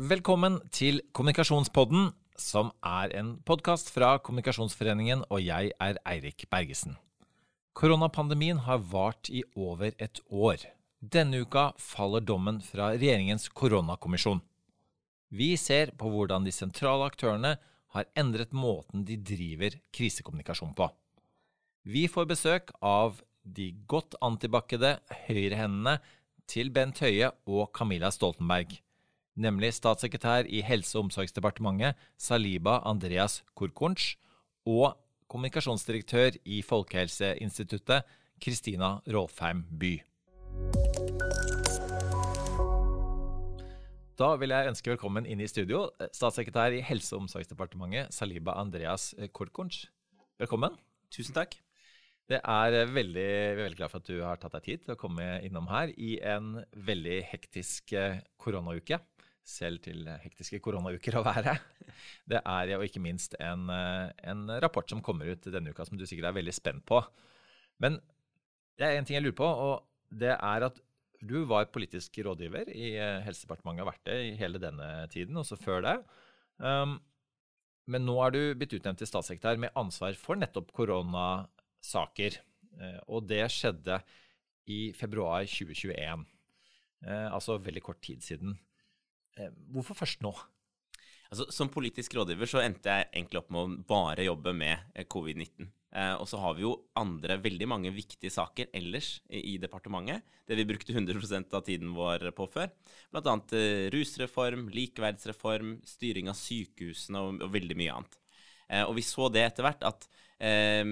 Velkommen til Kommunikasjonspodden, som er en podkast fra Kommunikasjonsforeningen, og jeg er Eirik Bergesen. Koronapandemien har vart i over et år. Denne uka faller dommen fra regjeringens koronakommisjon. Vi ser på hvordan de sentrale aktørene har endret måten de driver krisekommunikasjon på. Vi får besøk av de godt antibakkede høyrehendene til Bent Høie og Camilla Stoltenberg nemlig statssekretær i Helse- og omsorgsdepartementet Saliba Andreas Korkornch og kommunikasjonsdirektør i Folkehelseinstituttet Kristina Rolfheim By. Da vil jeg ønske velkommen inn i studio, statssekretær i Helse- og omsorgsdepartementet Saliba Andreas Korkornch. Velkommen. Tusen takk. Det er veldig, veldig glad for at du har tatt deg tid til å komme innom her i en veldig hektisk eh, koronauke selv til hektiske koronauker å være. Det er jo ikke minst en, eh, en, rapport som kommer ut denne uka som du sikkert er veldig spent på. Men det er en ting jeg lurer på, og det er at du var politisk rådgiver i eh, Helsedepartementet, har vært det i hele denne tiden, også før det. Um, men nå er du blitt utnevnt til statssekretær med ansvar for nettopp koronasaker. Eh, og det skjedde i februar 2021. Altså veldig kort tid siden. Eh, hvorfor først nå? Altså, som politisk rådgiver så endte jeg egentlig opp med å bare jobbe med eh, covid-19. Eh, og så har vi jo andre veldig mange viktige saker ellers i, departementet. Det vi brukte 100% av tiden vår på før. Bl.a. Eh, rusreform, likeverdsreform, styring av sykehusene og, og veldig mye annet. Og vi så det etter hvert at eh,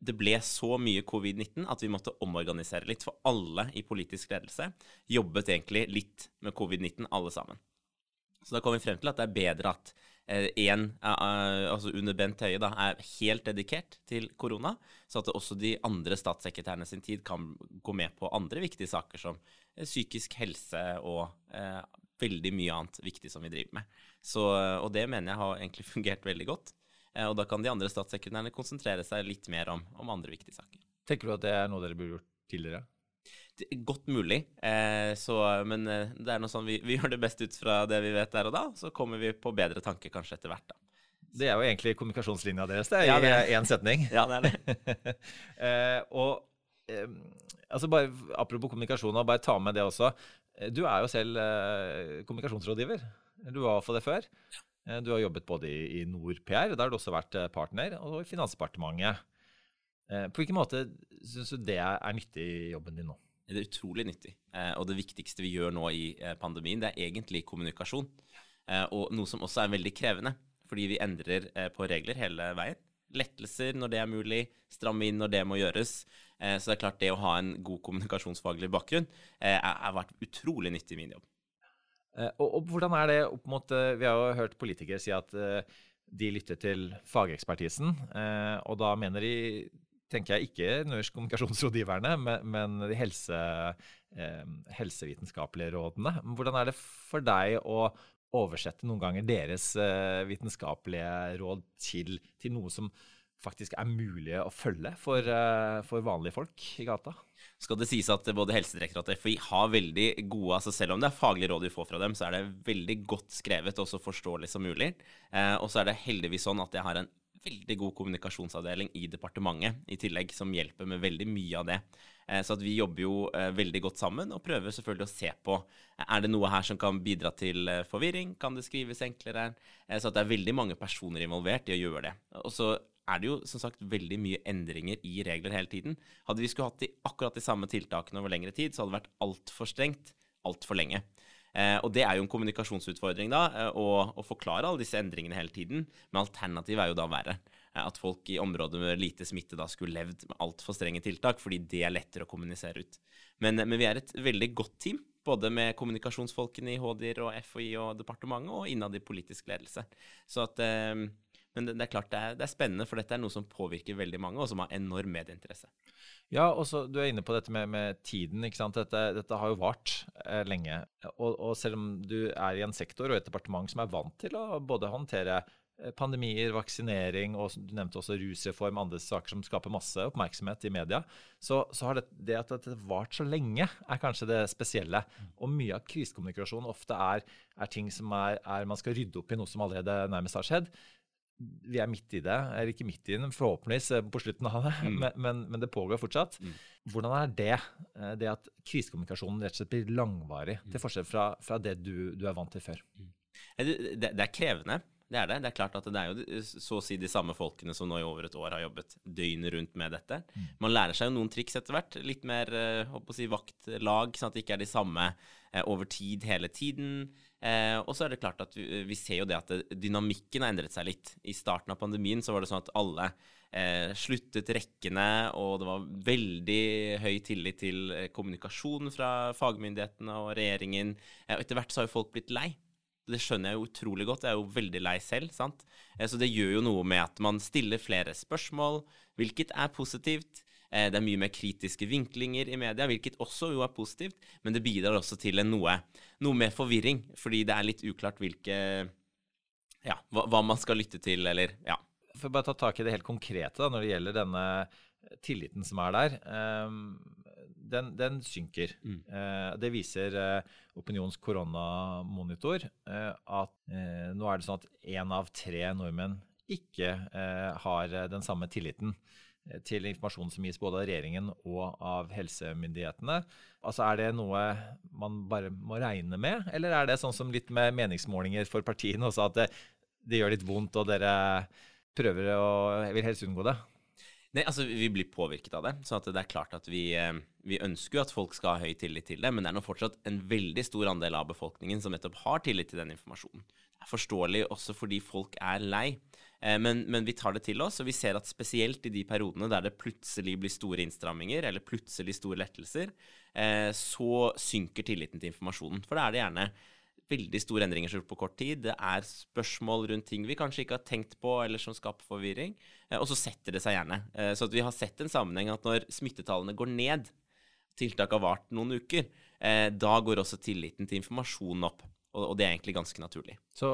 det ble så mye covid-19 at vi måtte omorganisere litt. For alle i politisk ledelse jobbet egentlig litt med covid-19, alle sammen. Så da kom vi frem til at det er bedre at én, eh, uh, altså under Bent Høie, da, er helt dedikert til korona, så at også de andre statssekretærene sin tid kan gå med på andre viktige saker som psykisk helse og uh, veldig mye annet viktig som vi driver med. Så, og det mener jeg har egentlig fungert veldig godt. og da kan de andre statssekretærene konsentrere seg litt mer om, om andre viktige saker. Tenker du at det er noe dere burde gjort tidligere? Godt mulig. Eh, så, men eh, det er noe sånn vi, vi, gjør det best ut fra det vi vet der og da. Så kommer vi på bedre tanker kanskje etter hvert, da. Det er jo egentlig kommunikasjonslinja deres, det, ja, det i én setning. Ja, det er det. eh, og eh, altså bare apropos kommunikasjon, og bare ta med det også. Eh, du er jo selv eh, kommunikasjonsrådgiver. Du var for det før. Du har jobbet både i, i NorPR, der har du også vært partner, og i Finansdepartementet. På hvilken måte syns du det er nyttig i jobben din nå? Det er utrolig nyttig. Eh, og det viktigste vi gjør nå i eh, pandemien, det er egentlig kommunikasjon. Eh, og noe som også er veldig krevende, fordi vi endrer på regler hele veien. Lettelser når det er mulig, stramme inn når det må gjøres. Så det er klart det å ha en god kommunikasjonsfaglig bakgrunn har vært utrolig nyttig i min jobb. Og, og, hvordan er det opp mot Vi har jo hørt politikere si at de lytter til fagekspertisen, og da mener de tenker jeg ikke nødvendigvis kommunikasjonsrådgiverne, men, men de helse, eh, helsevitenskapelige rådene. Hvordan er det for deg å oversette noen ganger deres eh, vitenskapelige råd til, til, noe som faktisk er mulig å følge for, eh, for, vanlige folk i gata? Skal det sies at både Helsedirektoratet og FHI har veldig gode altså Selv om det er faglige råd vi får fra dem, så er det veldig godt skrevet og så forståelig som mulig. Eh, og så er det heldigvis sånn at jeg har en veldig god kommunikasjonsavdeling i departementet i tillegg, som hjelper med veldig mye av det. Eh, så vi jobber jo eh, veldig godt sammen og prøver selvfølgelig å se på er det noe her som kan bidra til eh, forvirring, kan det skrives enklere? Så det er veldig mange personer involvert i å gjøre det. Og så er det jo som sagt veldig mye endringer i regler hele tiden. Hadde vi skulle hatt de, akkurat de samme tiltakene over lengre tid, så hadde det vært altfor strengt altfor lenge. Eh, og det er jo en kommunikasjonsutfordring, da, eh, å, forklare alle disse endringene hele tiden. Men alternativet er jo da verre. Eh, at folk i områder med lite smitte da skulle levd med altfor strenge tiltak, fordi det er lettere å kommunisere ut. Men, men, vi er et veldig godt team, både med kommunikasjonsfolkene i HDIR og FHI og departementet, og innad i politisk ledelse. At men det, er klart det er, det er, spennende, for dette er noe som påvirker veldig mange, og som har enorm medieinteresse. Ja, og så Du er inne på dette med, med tiden. ikke sant? Dette, dette har jo vart lenge. Og, og, selv om du er i en sektor og et departement som er vant til å både håndtere eh, pandemier, vaksinering og du nevnte også rusreform, andre saker som skaper masse oppmerksomhet i media, så, så har det, det at dette vart så lenge, er kanskje det spesielle. Og mye av krisekommunikasjon ofte er, er ting som er, er, man skal rydde opp i noe som allerede nærmest har skjedd vi er midt i det, eller ikke midt i det, forhåpentligvis eh, på slutten av det, mm. men, men, men, det pågår fortsatt. Mm. Hvordan er det, eh, det at krisekommunikasjonen rett og slett blir langvarig, mm. til forskjell fra, fra det du, du, er vant til før? Mm. Det, det, det, er krevende. Det er det. Det er klart at det er jo så å si de samme folkene som nå i over et år har jobbet døgnet rundt med dette. Mm. Man lærer seg jo noen triks etter hvert. Litt mer håper å si, vaktlag, sånn at det ikke er de samme eh, over tid hele tiden. Eh, og så er det klart at vi, vi ser jo det at dynamikken har endret seg litt. I starten av pandemien så var det sånn at alle eh, sluttet rekkene, og det var veldig høy tillit til kommunikasjon fra fagmyndighetene og regjeringen. Eh, og etter hvert så har jo folk blitt lei. Det skjønner jeg jo utrolig godt. Jeg er jo veldig lei selv. sant? Eh, så det gjør jo noe med at man stiller flere spørsmål, hvilket er positivt. Eh, det er mye mer kritiske vinklinger i media, hvilket også jo er positivt. Men det bidrar også til en noe, noe mer forvirring, fordi det er litt uklart hvilke Ja, hva, hva man skal lytte til, eller Ja. For å bare ta tak i det helt konkrete da, når det gjelder denne tilliten som er der. Um, den, den synker. Mm. Eh, det viser eh, Opinions koronamonitor eh, at nå er det sånn at én av tre nordmenn ikke har den samme tilliten til informasjon som gis både av regjeringen og av helsemyndighetene. Altså Er det noe man bare må regne med, eller er det sånn som litt med meningsmålinger for partiene også, at det, det gjør litt vondt, og dere prøver å vil helst unngå det? Nei, altså Vi blir påvirket av det. så det er klart at vi, eh, vi, ønsker jo at folk skal ha høy tillit til det, men det er nå fortsatt en veldig stor andel av befolkningen som nettopp har tillit til den informasjonen. Det er forståelig også fordi folk er lei. Eh, men, men, vi tar det til oss, og vi ser at spesielt i de periodene der det plutselig blir store innstramminger, eller plutselig store lettelser, eh, så synker tilliten til informasjonen. For da er det gjerne veldig store endringer som på kort tid. Det er spørsmål rundt ting vi kanskje ikke har tenkt på, eller som skaper forvirring. Eh, og så setter det seg gjerne. Så vi har sett en sammenheng at når smittetallene går ned, tiltak har vart noen uker, da går også tilliten til informasjonen opp. Og, det er egentlig ganske naturlig. Så,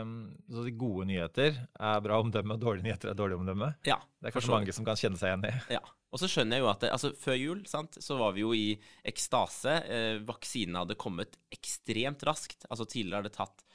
um, så, de gode nyheter er bra omdømme, og dårlige nyheter er dårlig omdømme? Ja. Det er kanskje mange som kan kjenne seg igjen i? Ja. Og så skjønner jeg jo at det, altså Før jul sant, så var vi jo i ekstase. Eh, vaksinene hadde kommet ekstremt raskt. Altså Tidligere har det tatt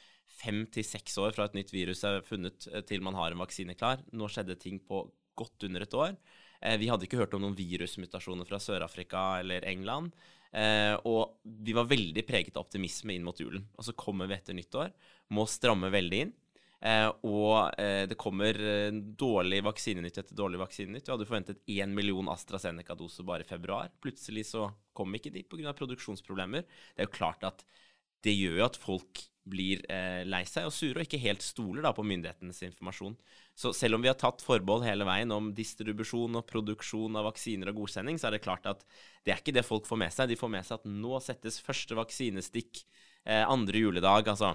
fem til seks år fra et nytt virus er funnet eh, til man har en vaksine klar. Nå skjedde ting på godt under et år. Eh, vi hadde ikke hørt om noen virusmutasjoner fra Sør-Afrika eller England. Eh, og vi var veldig preget av optimisme inn mot julen. Og så kommer vi etter nyttår, må stramme veldig inn. Eh, og eh, det kommer eh, dårlig vaksinenytt etter dårlig vaksinenytt. Vi hadde forventet én million AstraZeneca-doser bare i februar. Plutselig så kom ikke de pga. produksjonsproblemer. Det er jo klart at det gjør jo at folk blir eh, lei seg og sure, og ikke helt stoler da på myndighetenes informasjon. Så selv om vi har tatt forbehold hele veien om distribusjon og produksjon av vaksiner og godsending, så er det klart at det er ikke det folk får med seg. De får med seg at nå settes første vaksinestikk eh, andre juledag. altså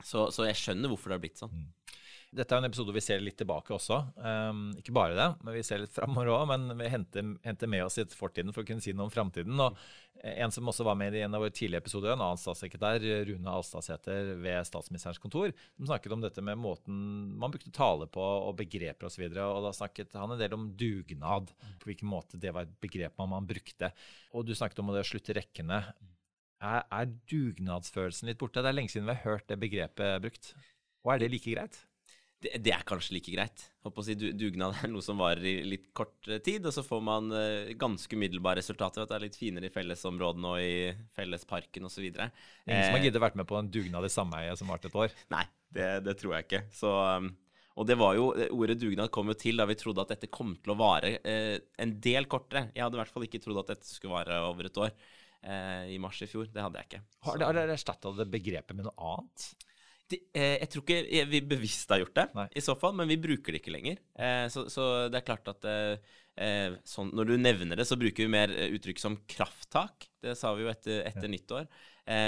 så, så, jeg skjønner hvorfor det har blitt sånn. Mm. Dette er en episode vi ser litt tilbake også. Um, ikke bare det, men vi ser litt framover òg. Men vi henter, henter, med oss i fortiden for å kunne si noe om framtiden. Og en som også var med i en av våre tidlige episoder, en annen statssekretær, Rune Alstadsæter ved statsministerens kontor, som snakket om dette med måten man brukte tale på og begreper osv. Og, og da snakket han en del om dugnad, på hvilken måte det var et begrep man, man brukte. Og du snakket om det å slutte rekkene. Er, er, dugnadsfølelsen litt borte? Det er lenge siden vi har hørt det begrepet brukt. Og er det like greit? Det, det er kanskje like greit. Håper å si, dugnad er noe som varer i litt kort eh, tid, og så får man uh, ganske umiddelbare resultater. At det er litt finere i fellesområdene og i fellesparken osv. Ingen eh, som har giddet vært med på en dugnad i sameiet som varte et år? Nei, det, det, tror jeg ikke. Så, um, og det var jo, Ordet dugnad kom jo til da vi trodde at dette kom til å vare eh, en del kortere. Jeg hadde i hvert fall ikke trodd at dette skulle vare over et år eh, i mars i fjor. Det hadde jeg ikke. Har dere erstatta det begrepet med noe annet? De, eh, jeg tror ikke vi bevisst har gjort det, Nei. i så fall, men vi bruker det ikke lenger. Eh, så, så, det er klart at eh, sånn, når du nevner det, så bruker vi mer uttrykk som krafttak. Det sa vi jo etter, etter ja. nyttår.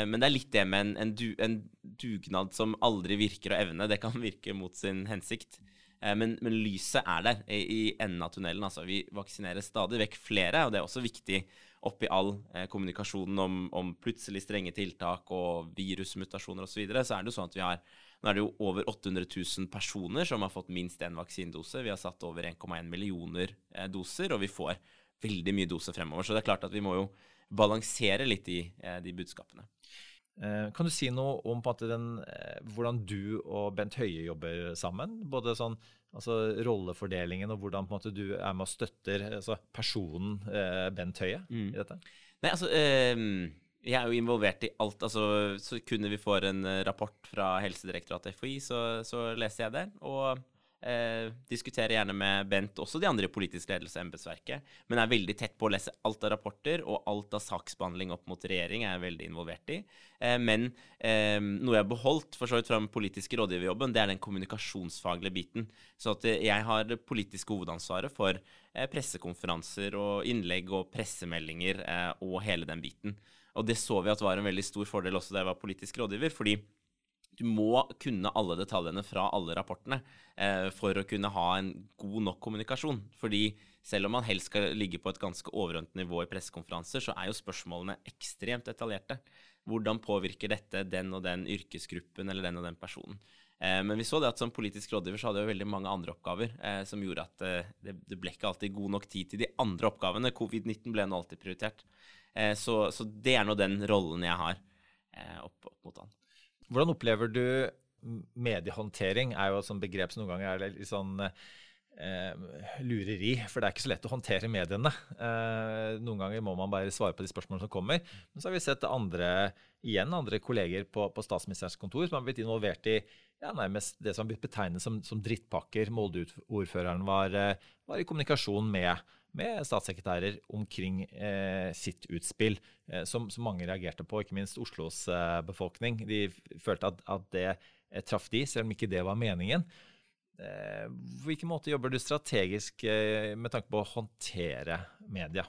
men det er litt det med en, en, du, en, dugnad som aldri virker å evne. Det kan virke mot sin hensikt. Men, men, lyset er der i, i enden av tunnelen. Altså, vi vaksinerer stadig vekk flere, og det er også viktig oppi all eh, kommunikasjonen om, om, plutselig strenge tiltak og virusmutasjoner osv., så, videre, så er det jo sånn at vi har nå er det jo over 800 000 personer som har fått minst én vaksinedose. Vi har satt over 1,1 millioner eh, doser, og vi får veldig mye doser fremover. Så det er klart at vi må jo balansere litt i eh, de budskapene. Eh, kan du si noe om den, eh, hvordan du og Bent Høie jobber sammen? Både sånn, altså rollefordelingen og hvordan måte, du er med og støtter altså personen eh, Bent Høie mm. i dette? Nei, altså... Eh, jeg er jo involvert i alt. altså Så kunne vi får en rapport fra Helsedirektoratet FHI, så, så leser jeg den. Og Eh, diskuterer gjerne med Bent, også de andre i politisk ledelse og embetsverket. Men er veldig tett på å lese alt av rapporter, og alt av saksbehandling opp mot regjering er jeg veldig involvert i. Eh, men eh, noe jeg har beholdt for så vidt fra den politiske rådgiverjobben, det er den kommunikasjonsfaglige biten. Så at eh, jeg har det politiske hovedansvaret for eh, pressekonferanser og innlegg og pressemeldinger eh, og hele den biten. Og det så vi at var en veldig stor fordel også da jeg var politisk rådgiver. fordi du må kunne alle detaljene fra alle rapportene eh, for å kunne ha en god nok kommunikasjon. Fordi selv om man helst skal ligge på et ganske overordnet nivå i pressekonferanser, så er jo spørsmålene ekstremt detaljerte. Hvordan påvirker dette den og den yrkesgruppen eller den og den personen? Eh, men vi så det at som politisk rådgiver så hadde vi veldig mange andre oppgaver eh, som gjorde at eh, det, det, ble ikke alltid god nok tid til de andre oppgavene. Covid-19 ble nå alltid prioritert. Eh, så, så, det er nå den rollen jeg har eh, opp, opp mot han. Hvordan opplever du mediehåndtering? er jo et sånt begrep som noen ganger er litt sånn eh, lureri, for det er ikke så lett å håndtere mediene. Eh, noen ganger må man bare svare på de spørsmålene som kommer. Men så har vi sett andre, igjen andre kolleger på, på statsministerens kontor som har blitt involvert i ja, nærmest det som har blitt betegnet som, som drittpakker. Molde-ordføreren var, eh, var, i kommunikasjon med med statssekretærer omkring eh, sitt utspill, eh, som, som, mange reagerte på, ikke minst Oslos eh, befolkning. De følte at, at det traff de, selv om ikke det var meningen. På hvilken måte jobber du strategisk med tanke på å håndtere media?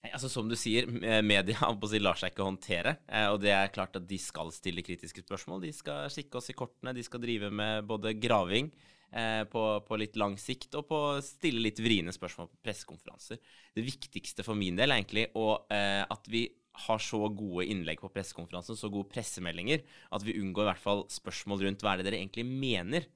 Nei, altså Som du sier, media lar seg ikke håndtere. Og det er klart at de skal stille kritiske spørsmål. De skal kikke oss i kortene, de skal drive med både graving eh, på, på, litt lang sikt, og på å stille litt vriene spørsmål på pressekonferanser. Det viktigste for min del er egentlig og, eh, at vi har så gode innlegg på pressekonferansen, så gode pressemeldinger, at vi unngår i hvert fall spørsmål rundt hva er det dere egentlig mener.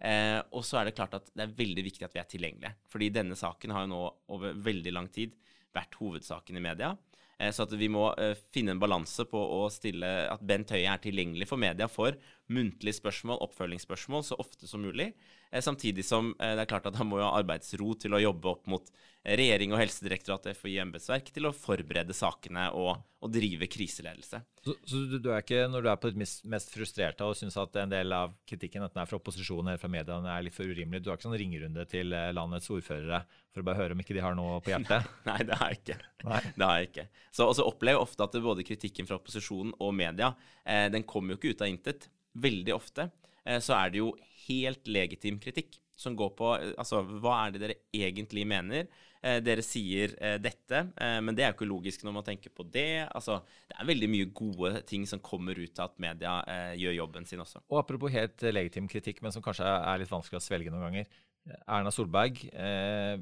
Eh, og så er det klart at det er veldig viktig at vi er tilgjengelige. Fordi denne saken har jo nå over veldig lang tid vært hovedsaken i media. Eh, så at vi må eh, finne en balanse på å stille at Bent Høie er tilgjengelig for media for muntlige spørsmål, oppfølgingsspørsmål, så ofte som mulig. Eh, samtidig som det er klart at han må ha arbeidsro til å jobbe opp mot regjering og Helsedirektoratet, FHI embetsverk, til å forberede sakene og, og drive kriseledelse. Så, så du, du, er ikke, når du er på ditt mest, frustrerte og syns at en del av kritikken enten er fra opposisjonen eller fra mediene er litt for urimelig, du har ikke sånn ringerunde til landets ordførere for å bare høre om ikke de har noe på hjertet? Nei, det har jeg ikke. Nei. Det har jeg ikke. Så også opplever jeg ofte at både kritikken fra opposisjonen og media, eh, den kommer jo ikke ut av intet. Veldig ofte eh, så er det jo helt legitim kritikk som går på eh, altså, hva er det dere egentlig mener. Eh, dere sier dette, men det er jo ikke logisk når man tenker på det. Altså, det er veldig mye gode ting som kommer ut av at media gjør jobben sin også. Og Apropos helt legitim kritikk, men som kanskje er litt vanskelig å svelge noen ganger. Erna Solberg eh,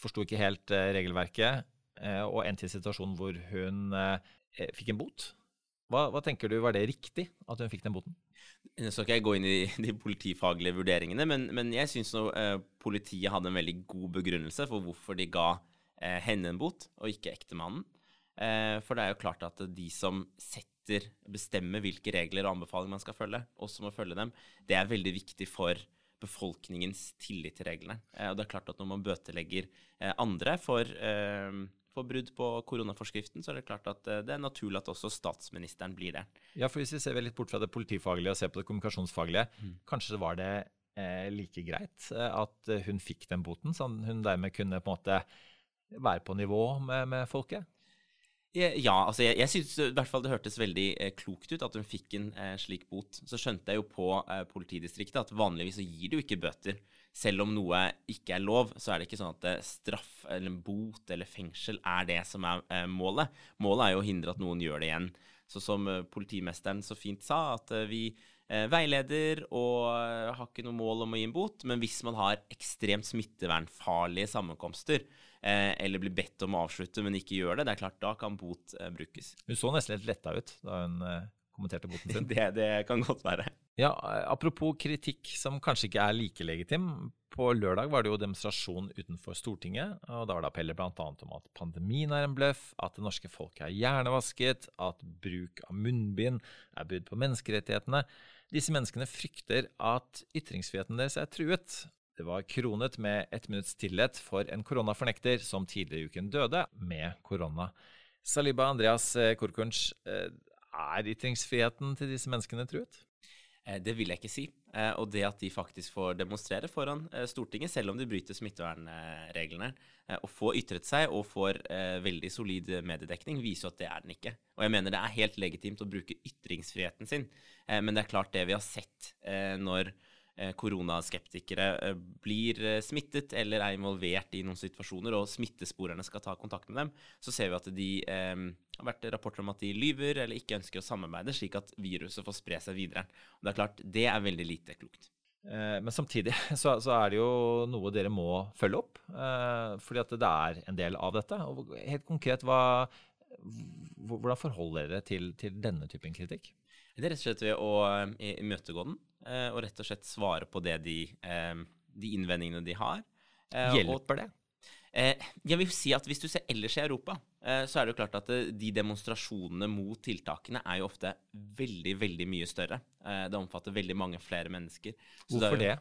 forsto ikke helt regelverket og endte i en situasjon hvor hun fikk en bot. Hva, hva tenker du, var det riktig at hun fikk den boten? Nå skal ikke jeg gå inn i de politifaglige vurderingene, men, men jeg syns eh, politiet hadde en veldig god begrunnelse for hvorfor de ga eh, henne en bot, og ikke ektemannen. Eh, for det er jo klart at de som setter, bestemmer hvilke regler og anbefalinger man skal følge, også må følge dem, det er veldig viktig for befolkningens tillit til reglene. Eh, og det er klart at når man bøtelegger eh, andre for eh, for brudd på koronaforskriften, så er det klart at eh, det er naturlig at også statsministeren blir det. Ja, for Hvis vi ser litt bort fra det politifaglige og ser på det kommunikasjonsfaglige, mm. kanskje var det eh, like greit eh, at hun fikk den boten, sånn hun dermed kunne på en måte være på nivå med, med folket? Ja, altså jeg, jeg synes i hvert fall det hørtes veldig eh, klokt ut at hun fikk en eh, slik bot. Så skjønte jeg jo på eh, politidistriktet at vanligvis så gir du ikke bøter selv om noe ikke er lov, så er det ikke sånn at eh, straff eller bot eller fengsel er det som er eh, målet. Målet er jo å hindre at noen gjør det igjen. Så som eh, politimesteren så fint sa, at vi veileder og har ikke noe mål om å gi en bot, men hvis man har ekstremt smittevernfarlige sammenkomster, eller blir bedt om å avslutte, men ikke gjør det, det er klart da kan bot eh, brukes. Hun så nesten litt letta ut da hun eh, kommenterte boten sin. det, det kan godt være. Ja, Apropos kritikk som kanskje ikke er like legitim. På lørdag var det jo demonstrasjon utenfor Stortinget. og Da var det appeller bl.a. om at pandemien er en bløff, at det norske folket er hjernevasket, at bruk av munnbind er brudd på menneskerettighetene. Disse menneskene frykter at ytringsfriheten deres er truet. Det var kronet med ett minutts stillhet for en koronafornekter som tidligere i uken døde med korona. Saliba Andreas Korkunsch, er ytringsfriheten til disse menneskene truet? Eh, det vil jeg ikke si. Eh, og det at de faktisk får demonstrere foran eh, Stortinget, selv om de bryter smittevernreglene, og får ytret seg og får veldig solid mediedekning, viser jo at det er den ikke. Og jeg mener det er helt legitimt å bruke ytringsfriheten sin, men det er klart det vi har sett når Eh, koronaskeptikere eh, blir eh, smittet eller er involvert i noen situasjoner, og smittesporerne skal ta kontakt med dem, så ser vi at de eh, har vært rapporter om at de lyver eller ikke ønsker å samarbeide, slik at viruset får spre seg videre. Og Det er klart, det er veldig lite klokt. Eh, men samtidig så, så, er det jo noe dere må følge opp, eh, fordi at det er en del av dette. Og helt konkret, hva, hvordan forholder dere til, til denne typen kritikk? Det er rett og slett ved å imøtegå den. Eh, og rett og slett svare på det de, eh, de innvendingene de har. Eh, Hjelper det? Jeg vil si at Hvis du ser ellers i Europa, så er det jo klart at de demonstrasjonene mot tiltakene er jo ofte veldig, veldig mye større. Det omfatter veldig mange flere mennesker. Hvorfor det?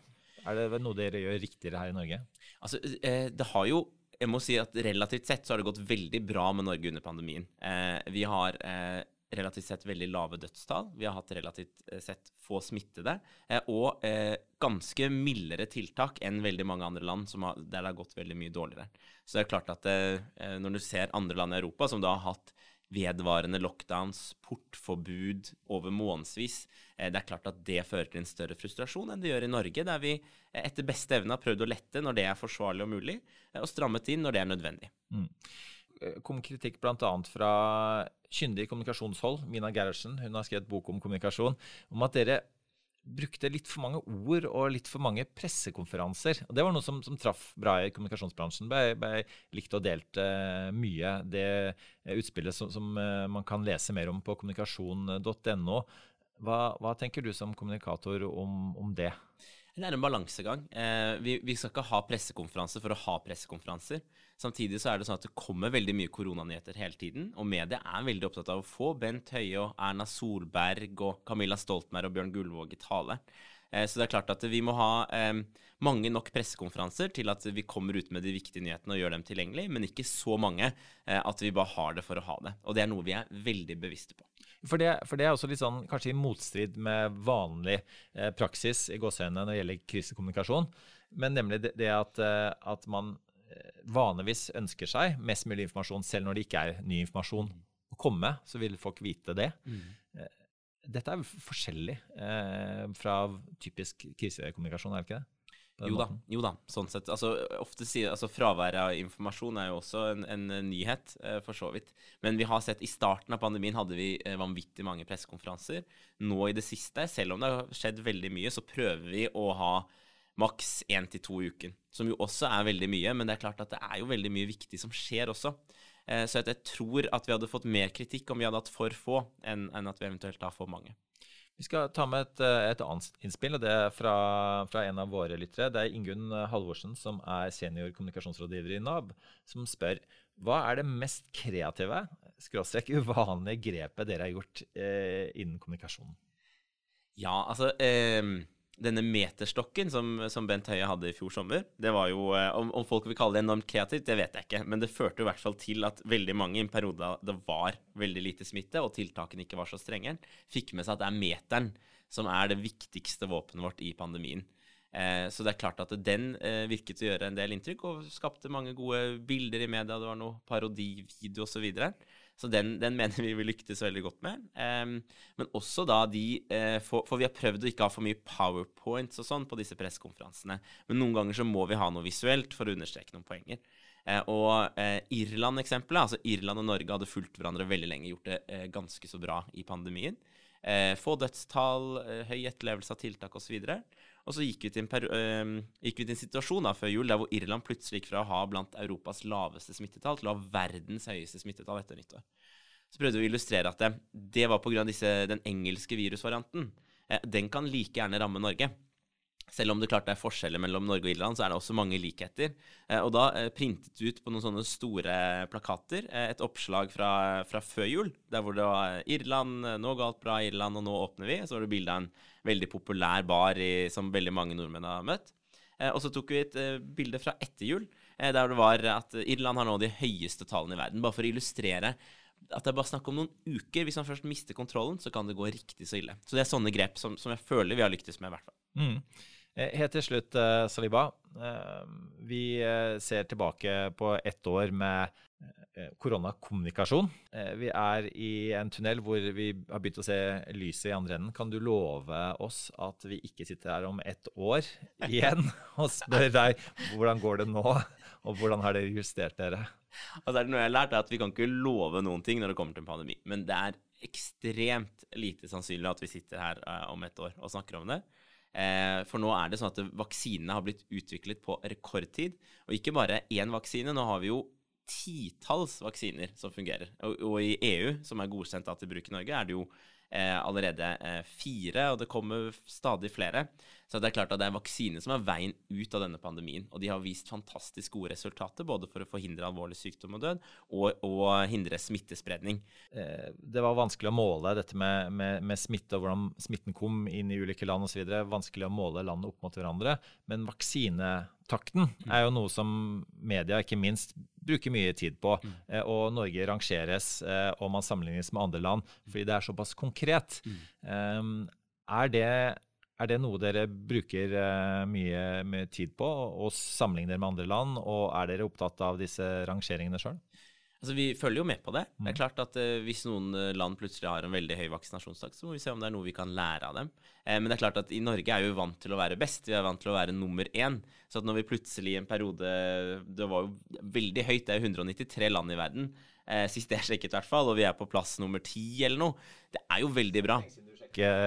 Er det noe dere gjør riktigere her i Norge? Altså, det har jo jeg må si at Relativt sett så har det gått veldig bra med Norge under pandemien. vi har relativt sett veldig lave dødstall. Vi har hatt relativt eh, sett få smittede. Eh, og eh, ganske mildere tiltak enn veldig mange andre land har, der det har gått veldig mye dårligere. Så det er klart at når du ser andre land i Europa som da har hatt vedvarende lockdowns, portforbud over månedsvis. Det er klart at det fører til en større frustrasjon enn det gjør i Norge, der vi etter beste evne har prøvd å lette når det er forsvarlig og mulig, og strammet inn når det er nødvendig. Mm. Eh, kom kritikk bl.a. fra kyndig kommunikasjonshold, Mina Gerhardsen, hun har skrevet bok om kommunikasjon, om at dere brukte litt for mange ord og litt for mange pressekonferanser. Og Det var noe som, som traff bra i kommunikasjonsbransjen. Ble, ble likt og delt uh, mye. Det utspillet som, som uh, man kan lese mer om på kommunikasjon.no. Hva, hva, tenker du som kommunikator om, om det? Det er en balansegang. Eh, vi, vi, skal ikke ha pressekonferanser for å ha pressekonferanser. Samtidig så er det sånn at det kommer veldig mye koronanyheter hele tiden. Og media er veldig opptatt av å få Bent Høie og Erna Solberg og Camilla Stoltenberg og Bjørn Gullvåg i tale. Eh, så det er klart at vi må ha eh, mange nok pressekonferanser til at vi kommer ut med de viktige nyhetene og gjør dem tilgjengelig, men ikke så mange eh, at vi bare har det for å ha det. Og det er noe vi er veldig bevisste på. For det, for det, er også litt sånn, kanskje i motstrid med vanlig eh, praksis i gåseøynene når det gjelder krisekommunikasjon, men nemlig det, at, at, man vanligvis ønsker seg mest mulig informasjon selv når det ikke er ny informasjon å komme, så vil folk vite det. Mm. Dette er forskjellig eh, fra typisk krisekommunikasjon, er det ikke det? Jo da, jo da, sånn sett. Altså, ofte sier, altså, Fraværet av informasjon er jo også en, en nyhet, eh, for så vidt. Men vi har sett i starten av pandemien hadde vi eh, vanvittig mange pressekonferanser. Nå i det siste, selv om det har skjedd veldig mye, så prøver vi å ha maks én til to i uken. Som jo også er veldig mye, men det er klart at det er jo veldig mye viktig som skjer også. Eh, så jeg tror at vi hadde fått mer kritikk om vi hadde hatt for få, enn, at vi eventuelt har for mange. Vi skal ta med et, eh, et annet innspill, og det er fra, fra, en av våre lyttere. Det er Ingunn Halvorsen, som er senior kommunikasjonsrådgiver i NAB, som spør hva er det mest kreative, skråstrek uvanlige grepet dere har gjort eh, innen kommunikasjonen? Ja, altså eh denne meterstokken som, som, Bent Høie hadde i fjor sommer, det var jo eh, om, om, folk vil kalle det enormt kreativt, det vet jeg ikke. Men det førte i hvert fall til at veldig mange i en periode da det var veldig lite smitte, og tiltakene ikke var så strenge, fikk med seg at det er meteren som er det viktigste våpenet vårt i pandemien. Eh, så det er klart at den eh, virket å gjøre en del inntrykk, og skapte mange gode bilder i media. Det var noe parodivideo osv. Så den, den, mener vi vi lyktes veldig godt med. Um, men også da de uh, for, for, vi har prøvd å ikke ha for mye powerpoints og sånn på disse pressekonferansene. Men noen ganger så må vi ha noe visuelt for å understreke noen poenger. Uh, og uh, Irland-eksempelet, altså Irland og Norge hadde fulgt hverandre veldig lenge, gjort det ganske så bra i pandemien. Eh, få dødstall, eh, høy etterlevelse av tiltak osv. Og så gikk vi, til en, vi til en situasjon da, før jul der hvor Irland plutselig gikk fra å ha blant Europas laveste smittetall til å ha verdens høyeste smittetall etter nyttår. Så prøvde vi å illustrere at det, det var pga. den engelske virusvarianten. Den kan like gjerne ramme Norge. Selv om det klart er forskjeller mellom Norge og Irland, så er det også mange likheter. Eh, og da eh, printet ut på noen sånne store plakater eh, et oppslag fra, fra, før jul, der hvor det var Irland, nå galt bra Irland, og nå åpner vi. Så var det bilde av en veldig populær bar i, som veldig mange nordmenn har møtt. Og så tok vi et bilde fra etter jul, der det var at Irland har nå de høyeste tallene i verden. Bare for å illustrere at det er bare snakk om noen uker. Hvis man først mister kontrollen, så kan det gå riktig så ille. Så det er sånne grep som, som jeg føler vi har lyktes med, i hvert fall. Mm. Eh, helt til slutt, eh, Saliba. Eh, vi ser tilbake på ett år med koronakommunikasjon. Vi er i en tunnel hvor vi har begynt å se lyset i andre enden. Kan du love oss at vi ikke sitter her om ett år igjen og spør deg hvordan går det nå, og hvordan har dere justert dere? Altså er det noe jeg har lært, er at vi kan ikke love noen ting når det kommer til en pandemi. Men det er ekstremt lite sannsynlig at vi sitter her om et år og snakker om det. Eh, for nå er det sånn at vaksinene har blitt utviklet på rekordtid. Og ikke bare én vaksine. Nå har vi jo titalls vaksiner som fungerer. Og, og i EU, som er godkjent til bruk i Norge, er det jo eh, allerede eh, fire, og det kommer stadig flere. Så det er klart at det er vaksine som er veien ut av denne pandemien. Og de har vist fantastisk gode resultater, både for å forhindre alvorlig sykdom og død, og, og hindre smittespredning. Eh, det var vanskelig å måle dette med, med, med smitte og hvordan smitten kom inn i ulike land osv. Vanskelig å måle landene opp mot hverandre. Men vaksinetakten er jo noe som media, ikke minst, bruker mye tid på. Mm. Eh, og Norge rangeres eh, og man sammenlignes med andre land fordi det er såpass konkret. Mm. Er, det, er, det, noe dere bruker uh, mye tid på, og sammenligner med andre land? Og er dere opptatt av disse rangeringene sjøl? Altså, Vi følger jo med på det. Det er mm. klart at uh, Hvis noen uh, land plutselig har en veldig høy vaksinasjonstakt, så må vi se om det er noe vi kan lære av dem. Eh, men det er klart at i Norge er vi vant til å være best. Vi er vant til å være nummer én. Så at når vi plutselig i en periode Det var jo veldig høyt, det er 193 land i verden. Eh, sist jeg sjekket, i hvert fall. Og vi er på plass nummer ti eller noe. Det er jo veldig bra.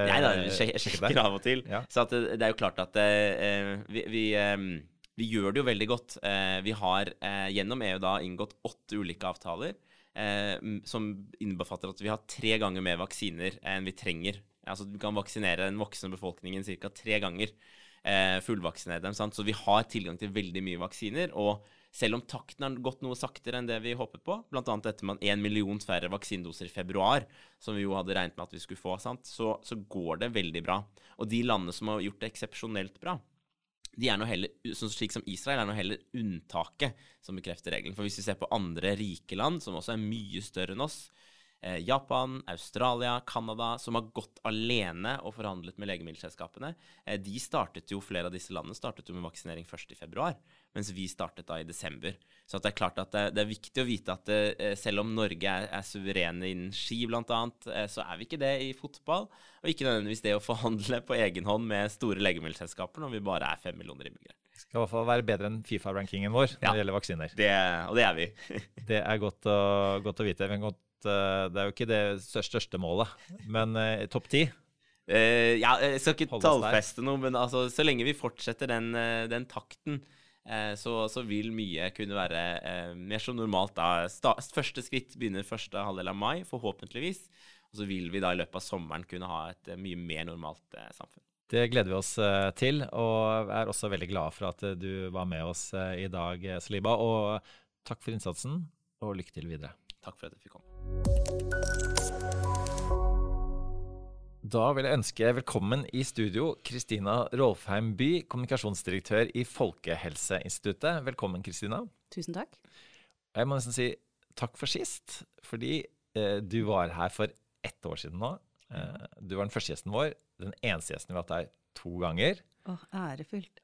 Nei da, jeg sjekker av og til. Ja. Så det, det, er jo klart at uh, vi, vi um, vi gjør det jo veldig godt. Eh, vi har eh, gjennom EU da inngått åtte ulike avtaler eh, som innbefatter at vi har tre ganger mer vaksiner enn vi trenger. Altså Du kan vaksinere den voksne befolkningen ca. tre ganger. fullvaksinere dem. Sant? Så vi har tilgang til veldig mye vaksiner. og selv om takten har gått noe saktere enn det vi håpet på, bl.a. etter man én million færre vaksinedoser i februar, som vi jo hadde regnet med at vi skulle få, så, så, går det veldig bra. Og de landene som har gjort det eksepsjonelt bra, de er noe heller, slik som Israel er noe heller unntaket som bekrefter regelen. For hvis vi ser på andre rike land, som også er mye større enn oss, eh, Japan, Australia, Canada, som har gått alene og forhandlet med legemiddelselskapene, eh, de startet jo, flere av disse landene startet jo med vaksinering først i februar mens vi startet da i desember. Så det er klart at det, det er viktig å vite at det, eh, selv om Norge er, er suverene innen ski bl.a., eh, så er vi ikke det i fotball. Og ikke nødvendigvis det å forhandle på egen hånd med store legemiddelselskaper når vi bare er fem millioner innbyggere. Skal i hvert fall være bedre enn Fifa-rankingen vår når ja, det gjelder vaksiner. Det, og det er vi. det er godt å, godt å vite. Godt, eh, det er jo ikke det største målet, men eh, topp ti? Uh, ja, jeg skal ikke tallfeste noe, men altså, så lenge vi fortsetter den, den takten, så, så, vil mye kunne være eh, mer som normalt da. Sta, første skritt begynner første halvdel av mai, forhåpentligvis. Og så vil vi da i løpet av sommeren kunne ha et eh, mye mer normalt eh, samfunn. Det gleder vi oss eh, til, og er også veldig glad for at du var med oss i dag, Saliba. Og takk for innsatsen, og lykke til videre. Takk for at jeg fikk komme. Da vil jeg ønske velkommen i studio Kristina Rolfheim By, kommunikasjonsdirektør i Folkehelseinstituttet. Velkommen, Kristina. Tusen takk. Jeg må nesten si takk for sist, fordi eh, du var her for ett år siden nå. Eh, du var den første gjesten vår. Den eneste gjesten vi har hatt her to ganger. Å, ærefullt.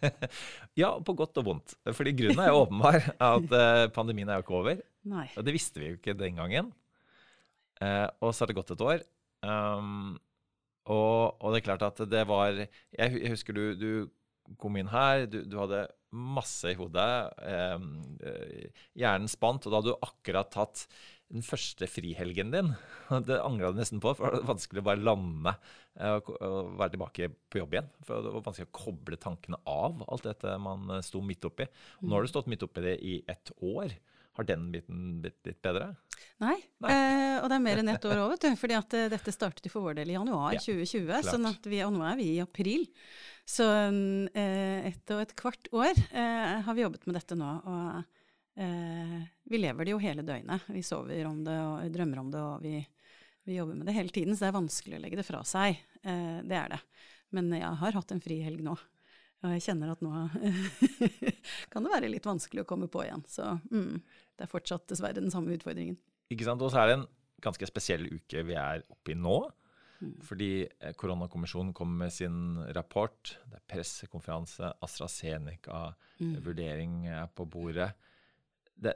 ja, på godt og vondt. Fordi grunnen er jo åpenbar. at eh, Pandemien er jo ikke over. Nei. Og det visste vi jo ikke den gangen. Eh, og så har det gått et år. Um, og, og, det er klart at det var Jeg husker du, du kom inn her, du, du hadde masse i hodet. Um, hjernen spant, og da hadde du akkurat tatt den første frihelgen din. Det angra du nesten på, for det var vanskelig å bare lande eh, og være tilbake på jobb igjen. For det var vanskelig å koble tankene av alt dette man eh, sto midt oppi. Og nå har du stått midt oppi det i ett år. Har den biten blitt litt bedre? Nei, Nei. Eh, og det er mer enn ett år òg, vet du. fordi at eh, dette startet jo for vår del i januar Ja, 2020, klart. sånn at vi, og nå er vi i april. Så eh, ett og et kvart år eh, har vi jobbet med dette nå. Og eh, vi lever det jo hele døgnet. Vi sover om det og drømmer om det, og vi, vi jobber med det hele tiden. Så det er vanskelig å legge det fra seg. Eh, det er det. Men jeg har hatt en frihelg nå. Og jeg kjenner at nå kan det være litt vanskelig å komme på igjen. Så mm, det er fortsatt dessverre den samme utfordringen. Ikke sant? Og så er det en ganske spesiell uke vi er oppe i nå. Mm. Fordi eh, koronakommisjonen kom med sin rapport. Det er pressekonferanse, AstraZeneca, Mm. er på bordet. Det,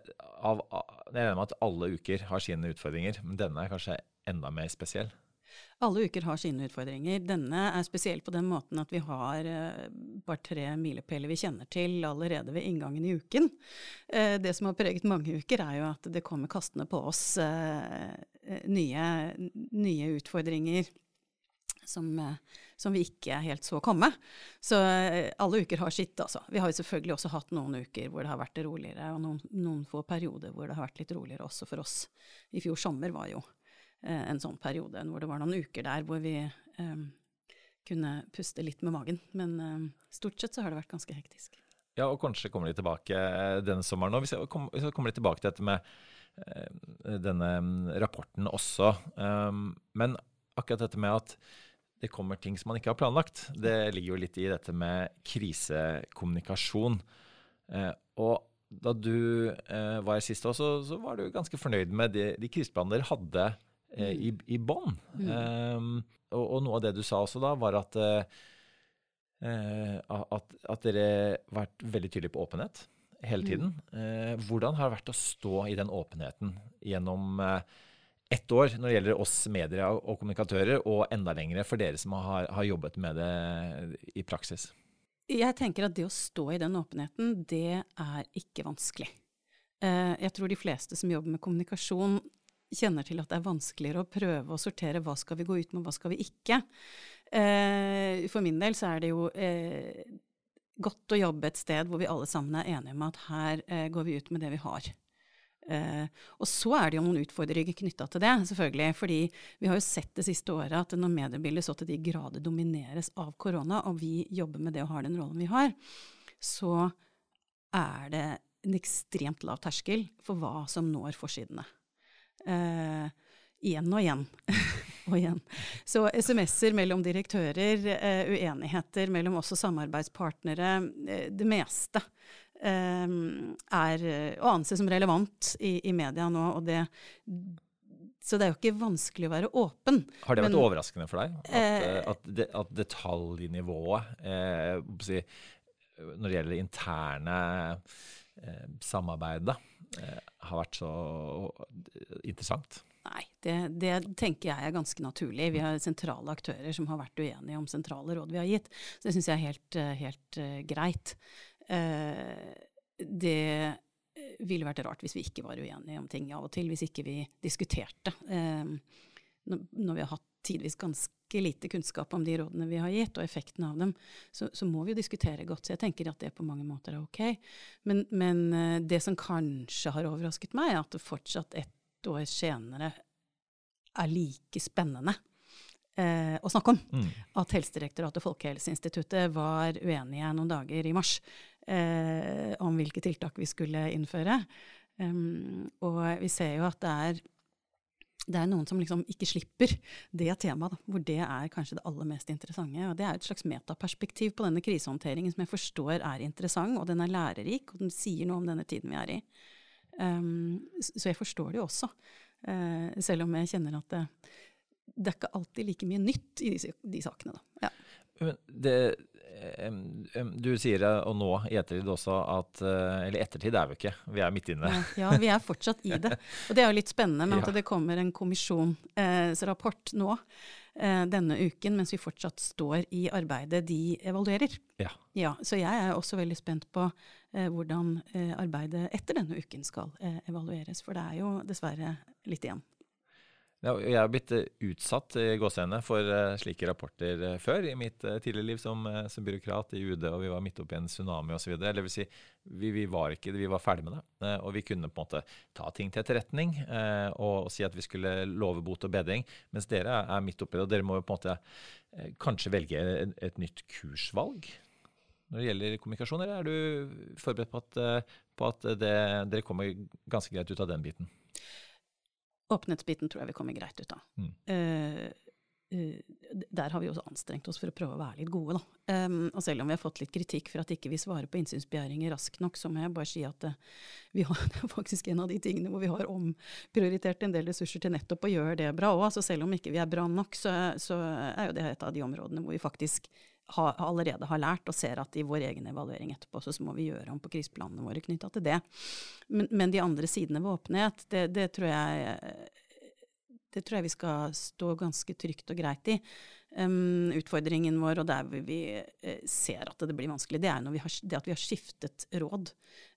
av, jeg regner med at alle uker har sine utfordringer, men denne er kanskje enda mer spesiell. Alle uker har sine utfordringer. Denne er spesiell på den måten at vi har eh, bare tre milepæler vi kjenner til allerede ved inngangen i uken. Eh, det som har preget mange uker, er jo at det kommer kastende på oss eh, eh, nye, nye utfordringer som, eh, som vi ikke helt så komme. Så eh, alle uker har sitt, altså. Vi har jo selvfølgelig også hatt noen uker hvor det har vært roligere, og noen, noen få perioder hvor det har vært litt roligere også for oss. I fjor sommer var jo en sånn periode hvor det var noen uker der hvor vi eh, kunne puste litt med magen. Men eh, stort sett så har det vært ganske hektisk. Ja, og kanskje kommer de tilbake eh, denne sommeren òg. Vi skal komme- litt tilbake til dette med eh, denne mm, rapporten også. Um, men akkurat dette med at det kommer ting som man ikke har planlagt, det ligger jo litt i dette med krisekommunikasjon. Eh, og da du eh, var her sist også, så var du ganske fornøyd med de, de kriseplanene dere hadde eh, i, i bånn. Um, og, og noe av det du sa også da, var at eh, eh, at, at dere har vært veldig tydelige på åpenhet hele tiden. Eh, hvordan har det vært å stå i den åpenheten gjennom uh, ett år når det gjelder oss medier og, kommunikatører, og enda lengre for dere som har, har jobbet med det i praksis? Jeg tenker at det å stå i den åpenheten, det er ikke vanskelig. Eh, jeg tror de fleste som jobber med kommunikasjon, kjenner til at det er vanskeligere å prøve å sortere hva skal vi gå ut med, hva skal vi ikke. Eh, For min del så er det jo eh, godt å jobbe et sted hvor vi alle sammen er enige om at her eh, går vi ut med det vi har. Eh, og så er det jo noen utfordringer knytta til det, selvfølgelig. Fordi vi har jo sett det siste året at når mediebildet så til de grader domineres av korona, og vi jobber med det og har den rollen vi har, så er det en ekstremt lav terskel for hva som når forsidene. Eh, igjen og igjen. og igjen. Så SMS-er mellom direktører, eh, uenigheter mellom også samarbeidspartnere, eh, det meste eh, er eh, å anse som relevant i, i media nå. Og det, så det er jo ikke vanskelig å være åpen. Har det vært Men- overraskende for deg? At, Eh, at, det, at detaljnivået eh, når det gjelder interne eh, samarbeidet, eh, har vært så interessant? Nei, det, det tenker jeg er ganske naturlig. Vi har sentrale aktører som har vært uenige om sentrale råd vi har gitt. Så det syns jeg er helt, eh, helt eh, greit. Eh, det ville vært rart hvis vi ikke var uenige om ting av og til, hvis ikke vi diskuterte. Eh, når vi har hatt tidvis ganske lite kunnskap om de rådene vi har gitt, og effekten av dem, så, så må vi jo diskutere godt. Så jeg tenker at det på mange måter er ok. Men, men eh, det som kanskje har overrasket meg, er at det fortsatt ett år senere er like spennende eh, å snakke om. Mm. At Helsedirektoratet og Folkehelseinstituttet var uenige noen dager i mars eh, om hvilke tiltak vi skulle innføre. Um, og vi ser jo at det er det er noen som liksom ikke slipper det temaet, da, hvor det er kanskje det aller mest interessante. Og det er et slags metaperspektiv på denne krisehåndteringen som jeg forstår er interessant, og den er lærerik, og den sier noe om denne tiden vi er i. Um, så jeg forstår det jo også, uh, selv om jeg kjenner at det, det er ikke alltid like mye nytt i de, de sakene. Da. Ja. Men det, Du sier og nå i ettertid også, at Eller ettertid er vi ikke, vi er midt inne. Ja, vi er fortsatt i det. Og det er jo litt spennende med at det kommer en kommisjonsrapport nå denne uken, mens vi fortsatt står i arbeidet de evaluerer. Ja. ja så jeg er også veldig spent på hvordan arbeidet etter denne uken skal evalueres. For det er jo dessverre litt igjen. Jeg har blitt eh, utsatt i gåsehendene for uh, slike rapporter uh, før i mitt tidligere liv som, som, byråkrat i UD, og vi var midt oppi en tsunami osv. Si, vi, vi, var ikke vi var ferdig med det. og vi kunne på en måte ta ting til etterretning og, og, si at vi skulle love bot og bedring, mens dere er midt oppi det. Og dere må på en måte kanskje velge et, nytt kursvalg når det gjelder kommunikasjon, eller er du forberedt på at, på at det, dere kommer ganske greit ut av den biten? Åpenhetsbiten tror jeg vi kommer greit ut av. Mm. Uh, der har vi også anstrengt oss for å prøve å være litt gode, da. Um, og selv om vi har fått litt kritikk for at ikke vi svarer på innsynsbegjæringer raskt nok, så må jeg bare si at uh, vi har, faktisk en av de tingene hvor vi har omprioritert en del ressurser til nettopp å gjøre det bra òg. Altså selv om ikke vi er bra nok, så, så er jo det et av de områdene hvor vi faktisk ha, allerede har lært og ser at i vår egen evaluering etterpå så må vi gjøre om på kriseplanene våre knytta til det. Men, men, de andre sidene ved åpenhet, det, det, tror jeg, det, tror jeg vi skal stå ganske trygt og greit i. Um, utfordringen vår, og der vi uh, ser at det blir vanskelig, det er har, det at vi har skiftet råd.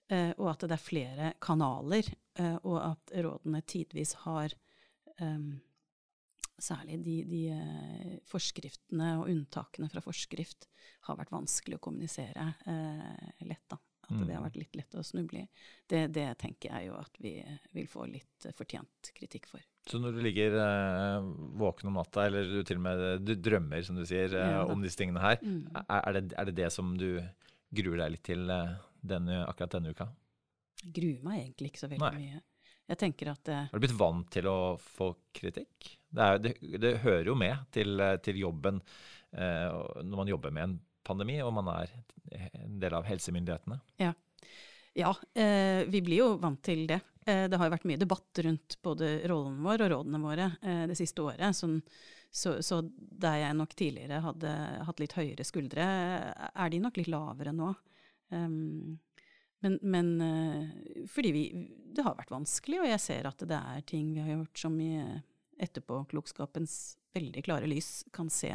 Uh, og at det er flere kanaler, uh, og at rådene tidvis har um, særlig de, de, eh, forskriftene og unntakene fra forskrift har vært vanskelig å kommunisere eh, lett. da. At mm. det har mm. vært litt lett å snuble i. Det, det, tenker jeg jo at vi vil få litt fortjent kritikk for. Så når du ligger eh, våken om natta, eller du til og med du drømmer som du sier, eh, om disse tingene her, mm. er, det, er, det, det som du gruer deg litt til eh, denne, akkurat denne uka? Gruer meg egentlig ikke så veldig Nei. mye. Jeg tenker at Har du blitt vant til å få kritikk? Det, er, det, det hører jo med til, til jobben eh, når man jobber med en pandemi, og man er en del av helsemyndighetene. Ja, ja eh, vi blir jo vant til det. Eh, det har jo vært mye debatt rundt både rollen vår og rådene våre eh, det siste året. Sånn, så, så, der jeg nok tidligere hadde hatt litt høyere skuldre, er de nok litt lavere nå. Um, men, men uh, fordi vi Det har vært vanskelig, og jeg ser at det er ting vi har gjort som i etterpåklokskapens veldig klare lys kan se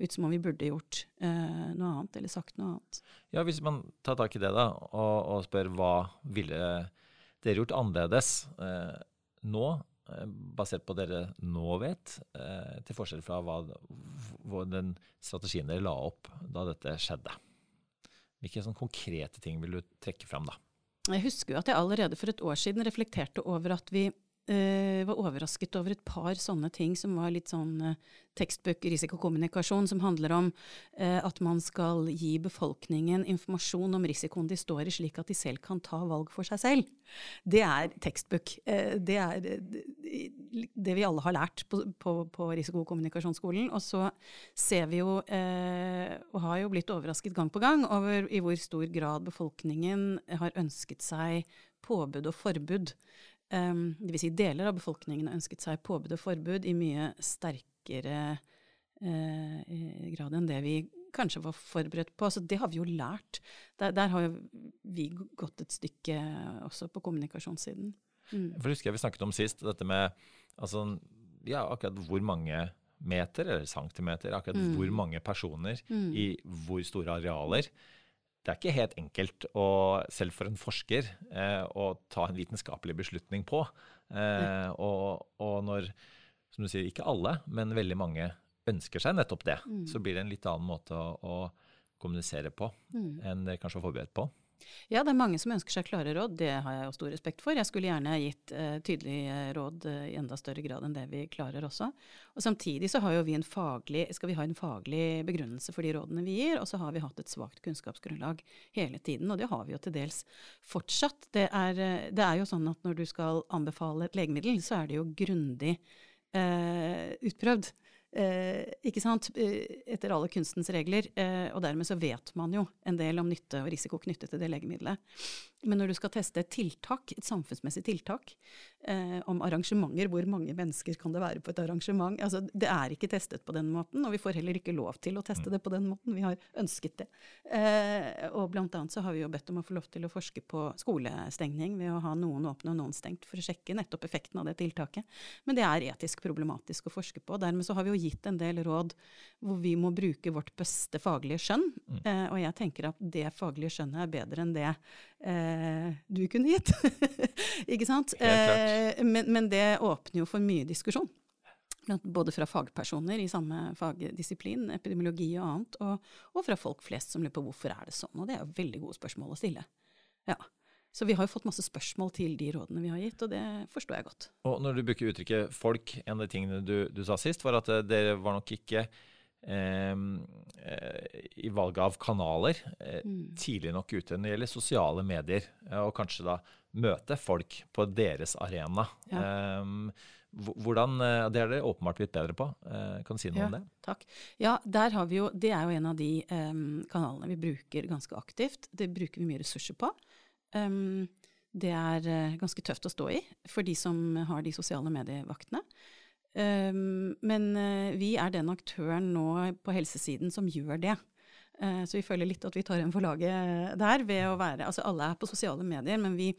ut som om vi burde gjort uh, noe annet, eller sagt noe annet. Ja, Hvis man tar tak i det da, og, og spør hva ville dere gjort annerledes uh, nå, basert på dere nå vet, til forskjell fra hva den strategien dere la opp da dette skjedde? Hvilke sånn konkrete ting vil du trekke fram da? Jeg husker jo at jeg allerede for et år siden reflekterte over at vi uh, var overrasket over et par sånne ting som var litt sånn eh, tekstbøk risikokommunikasjon, som handler om eh, at man skal gi befolkningen informasjon om risikoen de står i, slik at de selv kan ta valg for seg selv. Det er tekstbøk. det er det vi alle har lært på, på, på risikokommunikasjonsskolen. Og så ser vi jo, og har jo blitt overrasket gang på gang, over i hvor stor grad befolkningen har ønsket seg påbud og forbud um, Dvs. Si deler av befolkningen har ønsket seg påbud og forbud i mye sterkere uh, grad enn det vi kanskje var forberedt på. Så det har vi jo lært. Der, der har vi gått et stykke også på kommunikasjonssiden. Mm. For husker jeg vi snakket om sist, dette med altså, ja, akkurat hvor mange meter eller centimeter, akkurat mm. hvor mange personer mm. i hvor store arealer det er ikke helt enkelt, å, selv for en forsker, eh, å ta en vitenskapelig beslutning på. Eh, og, og, når, som du sier, ikke alle, men veldig mange ønsker seg nettopp det, mm. så blir det en litt annen måte å, å kommunisere på mm. enn det kanskje var forberedt på. Ja, det er mange som ønsker seg klare råd. Det har jeg jo stor respekt for. Jeg skulle gjerne gitt uh, tydelige råd uh, i enda større grad enn det vi klarer også. Og Samtidig så har jo vi en faglig, skal vi ha en faglig begrunnelse for de rådene vi gir, og så har vi hatt et svakt kunnskapsgrunnlag hele tiden, og det har vi jo til dels fortsatt. Det er, uh, det er jo sånn at når du skal anbefale et legemiddel, så er det jo grundig utprøvd. Eh, ikke sant? Eh, etter alle kunstens regler. Eh, og dermed så vet man jo en del om nytte og risiko knyttet til det legemiddelet. Men når du skal teste et tiltak, et samfunnsmessig tiltak, eh, om arrangementer, hvor mange mennesker kan det være på et arrangement altså Det er ikke testet på den måten, og vi får heller ikke lov til å teste mm. det på den måten. Vi har ønsket det. Eh, og blant annet så har vi jo bedt om å få lov til å forske på skolestengning ved å ha noen åpne og noen stengt, for å sjekke nettopp effekten av det tiltaket. Men det er etisk problematisk å forske på. Dermed så har vi jo gitt en del råd hvor vi må bruke vårt beste faglige skjønn. Mm. Eh, og jeg tenker at det faglige skjønnet er bedre enn det eh, du kunne gitt. ikke sant? Eh, men, men, det åpner jo for mye diskusjon. Både fra fagpersoner i samme fagdisiplin, epidemiologi og annet, og, og fra folk flest som lurer på hvorfor er det sånn. Og det er jo veldig gode spørsmål å stille. Ja. Så vi har jo fått masse spørsmål til de rådene vi har gitt, og det forstår jeg godt. Og når du bruker uttrykket 'folk', en av de tingene du, du sa sist, var at eh, dere var nok ikke eh, i valget av kanaler eh, mm. tidlig nok ute når det gjelder sosiale medier, og kanskje da møte folk på deres arena. Ja. Eh, hvordan, Det er dere åpenbart blitt bedre på. Eh, kan du si noe ja, om det? Takk. Ja, der har vi jo, Det er jo en av de um, kanalene vi bruker ganske aktivt. Det bruker vi mye ressurser på. Um, det er uh, ganske tøft å stå i for de som har de sosiale medievaktene. Um, men uh, vi er den aktøren nå på helsesiden som gjør det. Uh, så vi føler litt at vi tar en for laget der ved å være Altså alle er på sosiale medier, men vi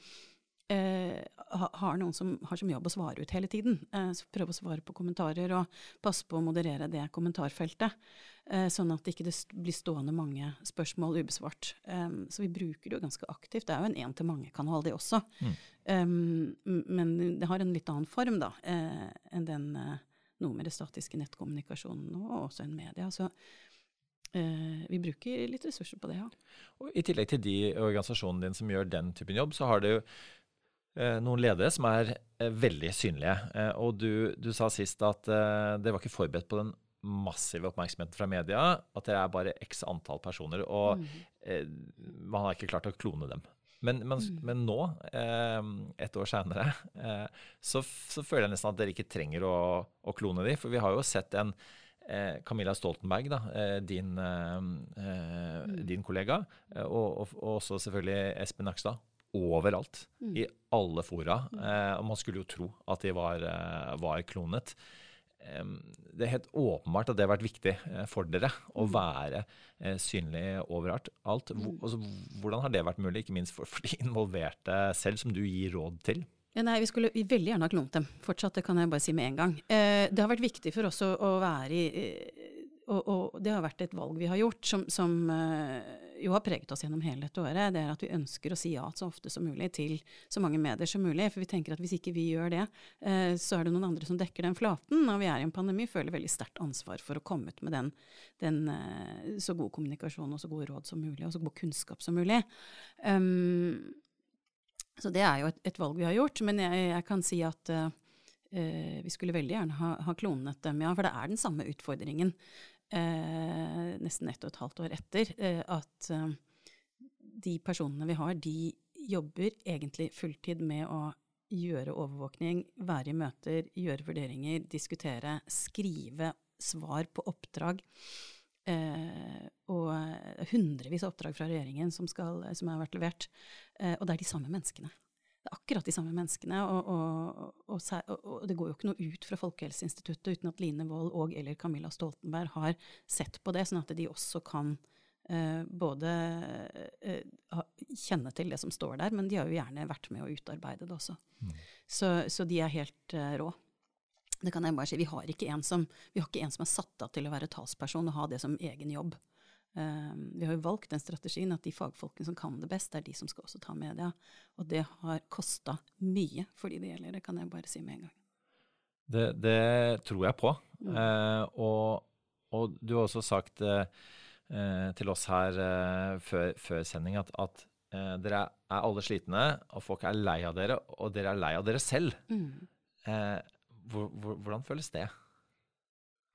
har noen som har som jobb å svare ut hele tiden. så prøve å svare på kommentarer og passe på å moderere det kommentarfeltet. Eh, sånn at det ikke blir stående mange spørsmål ubesvart. Så vi bruker det jo ganske aktivt. Det er jo en én-til-mange-kanal, det også. Mm. Men det har en litt annen form da, uh, enn den uh, noe med det statiske nettkommunikasjonen og også en media. Så uh, vi bruker litt ressurser på det, ja. Og I tillegg til de organisasjonene dine som gjør den typen jobb, så har du noen ledere som er veldig synlige. Og du, du sa sist at det var ikke forberedt på den massiv oppmerksomhet fra media at det er bare x antall personer. Og mm. eh, man har ikke klart å klone dem. Men, men, mm. men nå, eh, et år seinere, eh, så, så, føler jeg nesten at dere ikke trenger å, å klone dem. For vi har jo sett en eh, Camilla Stoltenberg, da, eh, din, eh, mm. din, kollega, og, og, og, også selvfølgelig Espen Nakstad, overalt. Mm. I alle fora. Mm. og man skulle jo tro at de var, var klonet det er helt åpenbart at det har vært viktig eh, for dere å mm. være eh, synlig overalt. Alt. Mm. Altså, hvordan har det vært mulig, ikke minst for, de involverte selv, som du gir råd til? Ja, nei, Vi skulle vi veldig gjerne ha klonet dem. Fortsatt, det kan jeg bare si med en gang. Eh, det har vært viktig for oss å, være i og, og, det har vært et valg vi har gjort, som, som uh, jo har preget oss gjennom hele dette året. Det er at vi ønsker å si ja så ofte som mulig til så mange medier som mulig. For vi tenker at hvis ikke vi gjør det, uh, så er det noen andre som dekker den flaten. Når vi er i en pandemi, føler veldig sterkt ansvar for å komme ut med den, den uh, så god kommunikasjon og så gode råd som mulig, og så god kunnskap som mulig. Um, så det er jo et, et, valg vi har gjort. Men jeg, jeg kan si at Uh, vi skulle veldig gjerne ha, ha, klonet dem, ja, for det er den samme utfordringen eh, nesten ett og et halvt år etter, eh, at eh, de personene vi har, de jobber egentlig fulltid med å gjøre overvåkning, være i møter, gjøre vurderinger, diskutere, skrive svar på oppdrag. Eh, og hundrevis av oppdrag fra regjeringen som, skal, som har vært levert. Eh, og det er de samme menneskene det er akkurat de samme menneskene. Og, og, og, og, det går jo ikke noe ut fra Folkehelseinstituttet uten at Line Wold og eller Camilla Stoltenberg har sett på det, sånn at de også kan uh, både uh, kjenne til det som står der, men de har jo gjerne vært med å utarbeide det også. Mm. Så, så, de er helt uh, rå. Det kan jeg bare si. Vi har ikke en som, vi har ikke en som er satt av til å være talsperson og ha det som egen jobb. Um, vi har jo valgt den strategien at de fagfolkene som kan det best, er de som skal også ta media. Og det har kosta mye for de det gjelder, det kan jeg bare si med en gang. Det, det tror jeg på. Mm. Eh, og, og, du har også sagt eh, til oss her eh, før, før, sending at, at dere er alle slitne, og folk er lei av dere, og dere er lei av dere selv. Mm. Hvor, hvor, hvordan føles det?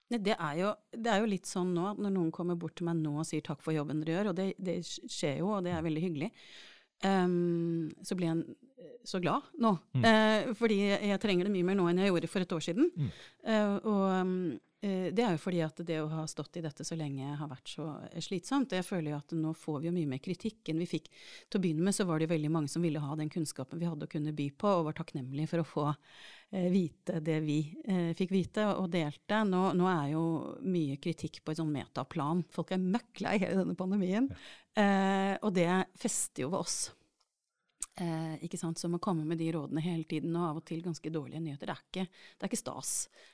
Det er, jo, det er, jo, litt sånn nå at når noen kommer bort til meg nå og sier takk for jobben dere gjør, og det, det skjer jo, og det er veldig hyggelig, um, så blir jeg så glad nå. Mm. Eh, fordi jeg trenger det mye mer nå enn jeg gjorde for et år siden. Mm. Eh, og eh, det er jo fordi at det å ha stått i dette så lenge har vært så slitsomt. Jeg føler jo at nå får vi jo mye mer kritikk enn vi fikk. Til å begynne med så var det jo veldig mange som ville ha den kunnskapen vi hadde å kunne by på, og var takknemlige for å få eh, vite det vi eh, fikk vite og delte. Nå, nå, er jo mye kritikk på et sånn metaplan. Folk er møkk lei hele denne pandemien. Eh, og det fester jo ved oss. Eh, ikke sant, Som å komme med de rådene hele tiden, og av og til ganske dårlige nyheter. Det er ikke, det er ikke stas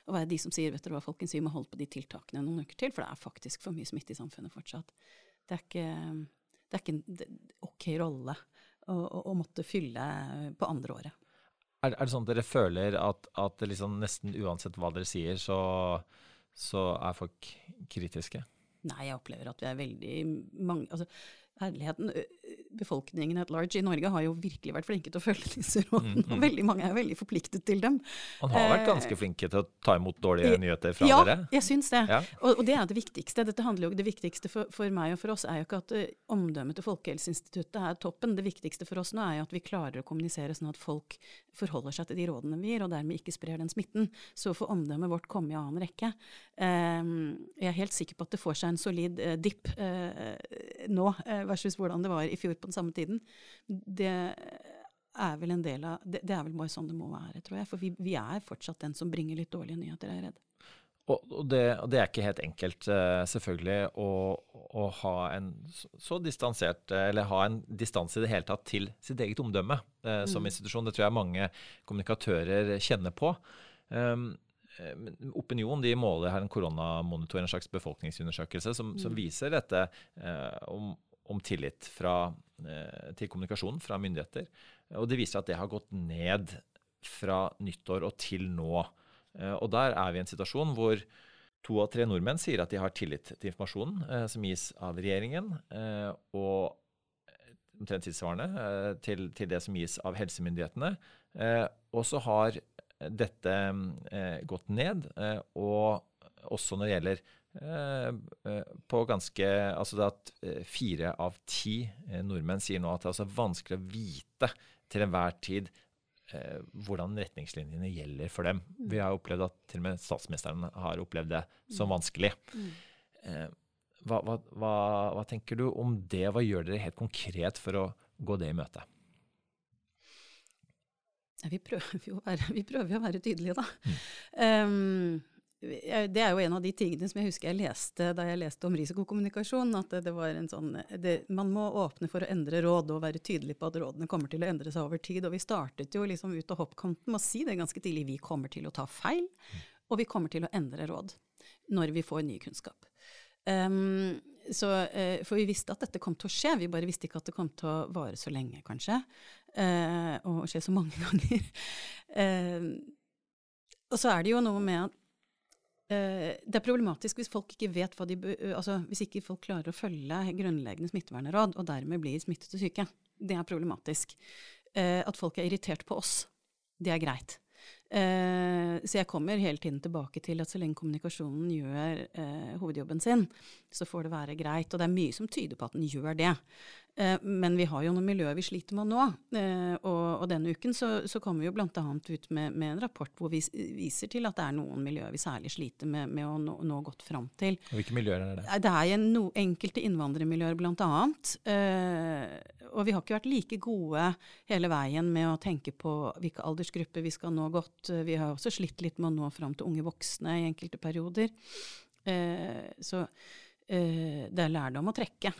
å være de som sier vet dere hva, folkens, vi må holde på de tiltakene noen uker til, for det er faktisk for mye smitte i samfunnet fortsatt. Det er ikke, det er ikke en ok rolle å, å, å, måtte fylle på andre året. Er, er, det sånn at dere føler at, at liksom nesten uansett hva dere sier, så, så er folk kritiske? Nei, jeg opplever at vi er veldig mange altså, herligheten, befolkningen at large i Norge har jo virkelig vært flinke til å følge disse rådene. Mm, mm. Veldig mange er veldig forpliktet til dem. Man har vært ganske flinke til å ta imot dårlige nyheter fra ja, dere? Ja, jeg syns det. Ja. Og, og, det er det viktigste. Dette handler jo, Det viktigste for, for, meg og for oss er jo ikke at uh, omdømmet til Folkehelseinstituttet er toppen. Det viktigste for oss nå er jo at vi klarer å kommunisere sånn at folk forholder seg til de rådene vi gir, og dermed ikke sprer den smitten. Så får omdømmet vårt komme i annen rekke. Um, jeg er helt sikker på at det får seg en solid uh, dipp uh, nå versus hvordan det var i fjor på den samme tiden. Det er vel en del av Det, det er vel bare sånn det må være, tror jeg. For vi, vi, er fortsatt den som bringer litt dårlige nyheter, jeg er redd. Og, og, det, og det, er ikke helt enkelt, uh, selvfølgelig, å, å, ha en så distansert, eller ha en distanse i det hele tatt til sitt eget omdømme eh, som mm. institusjon. Det tror jeg mange kommunikatører kjenner på. Um, Opinion de måler her en koronamonitor, en slags befolkningsundersøkelse, som, mm. som viser dette eh, om, om tillit fra, eh, til kommunikasjon fra myndigheter. Og det viser at det har gått ned fra nyttår og til nå. Eh, og der er vi i en situasjon hvor to av tre nordmenn sier at de har tillit til informasjonen eh, som gis av regjeringen, og omtrent tilsvarende til, til, det som gis av helsemyndighetene. og så har dette gått ned, og også når det gjelder på ganske Altså at eh, fire av ti nordmenn sier nå at det er altså vanskelig å vite til enhver tid hvordan retningslinjene gjelder for dem. Mm. Vi har opplevd at til og med statsministeren har opplevd det som mm. vanskelig. Mm. Hva, hva, hva, hva, tenker du om det? Hva gjør dere helt konkret for å gå det i møte? Vi, prøver jo å være, vi prøver å være tydelige, da. Mm. Um, det er jo en av de tingene som jeg husker jeg leste da jeg leste om risikokommunikasjon. At det, var en sånn det, Man må åpne for å endre råd og være tydelig på at rådene kommer til å endre seg over tid. Og vi startet jo liksom ut av hoppkanten med å si det ganske tidlig. Vi kommer til å ta feil, og vi kommer til å endre råd når vi får ny kunnskap. Um, så, uh, for vi visste at dette kom til å skje, vi bare visste ikke at det kom til å vare så lenge, kanskje. Uh, og skje så mange ganger. Uh, og så er det jo noe med at Eh, det er problematisk hvis folk ikke vet hva de altså hvis ikke folk klarer å følge grunnleggende smittevernråd, og dermed blir smittet og syke. Det er problematisk. Eh, at folk er irritert på oss, det er greit. Eh, så jeg kommer hele tiden tilbake til at så lenge kommunikasjonen gjør hovedjobben sin, så får det være greit. Og det er mye som tyder på at den gjør det. Eh, men vi har jo noen miljøer vi sliter med nå. Eh, og, og denne uken så, så kommer vi jo bl.a. ut med, med, en rapport hvor vi viser til at det er noen miljøer vi særlig sliter med, med å nå, nå, godt fram til. Hvilke miljøer er det? Det er no, enkelte innvandrermiljøer bl.a. Uh, og vi har ikke vært like gode hele veien med å tenke på hvilke aldersgrupper vi skal nå godt. Vi har også slitt litt med å nå fram til unge voksne i enkelte perioder. Så det er lærdom å trekke.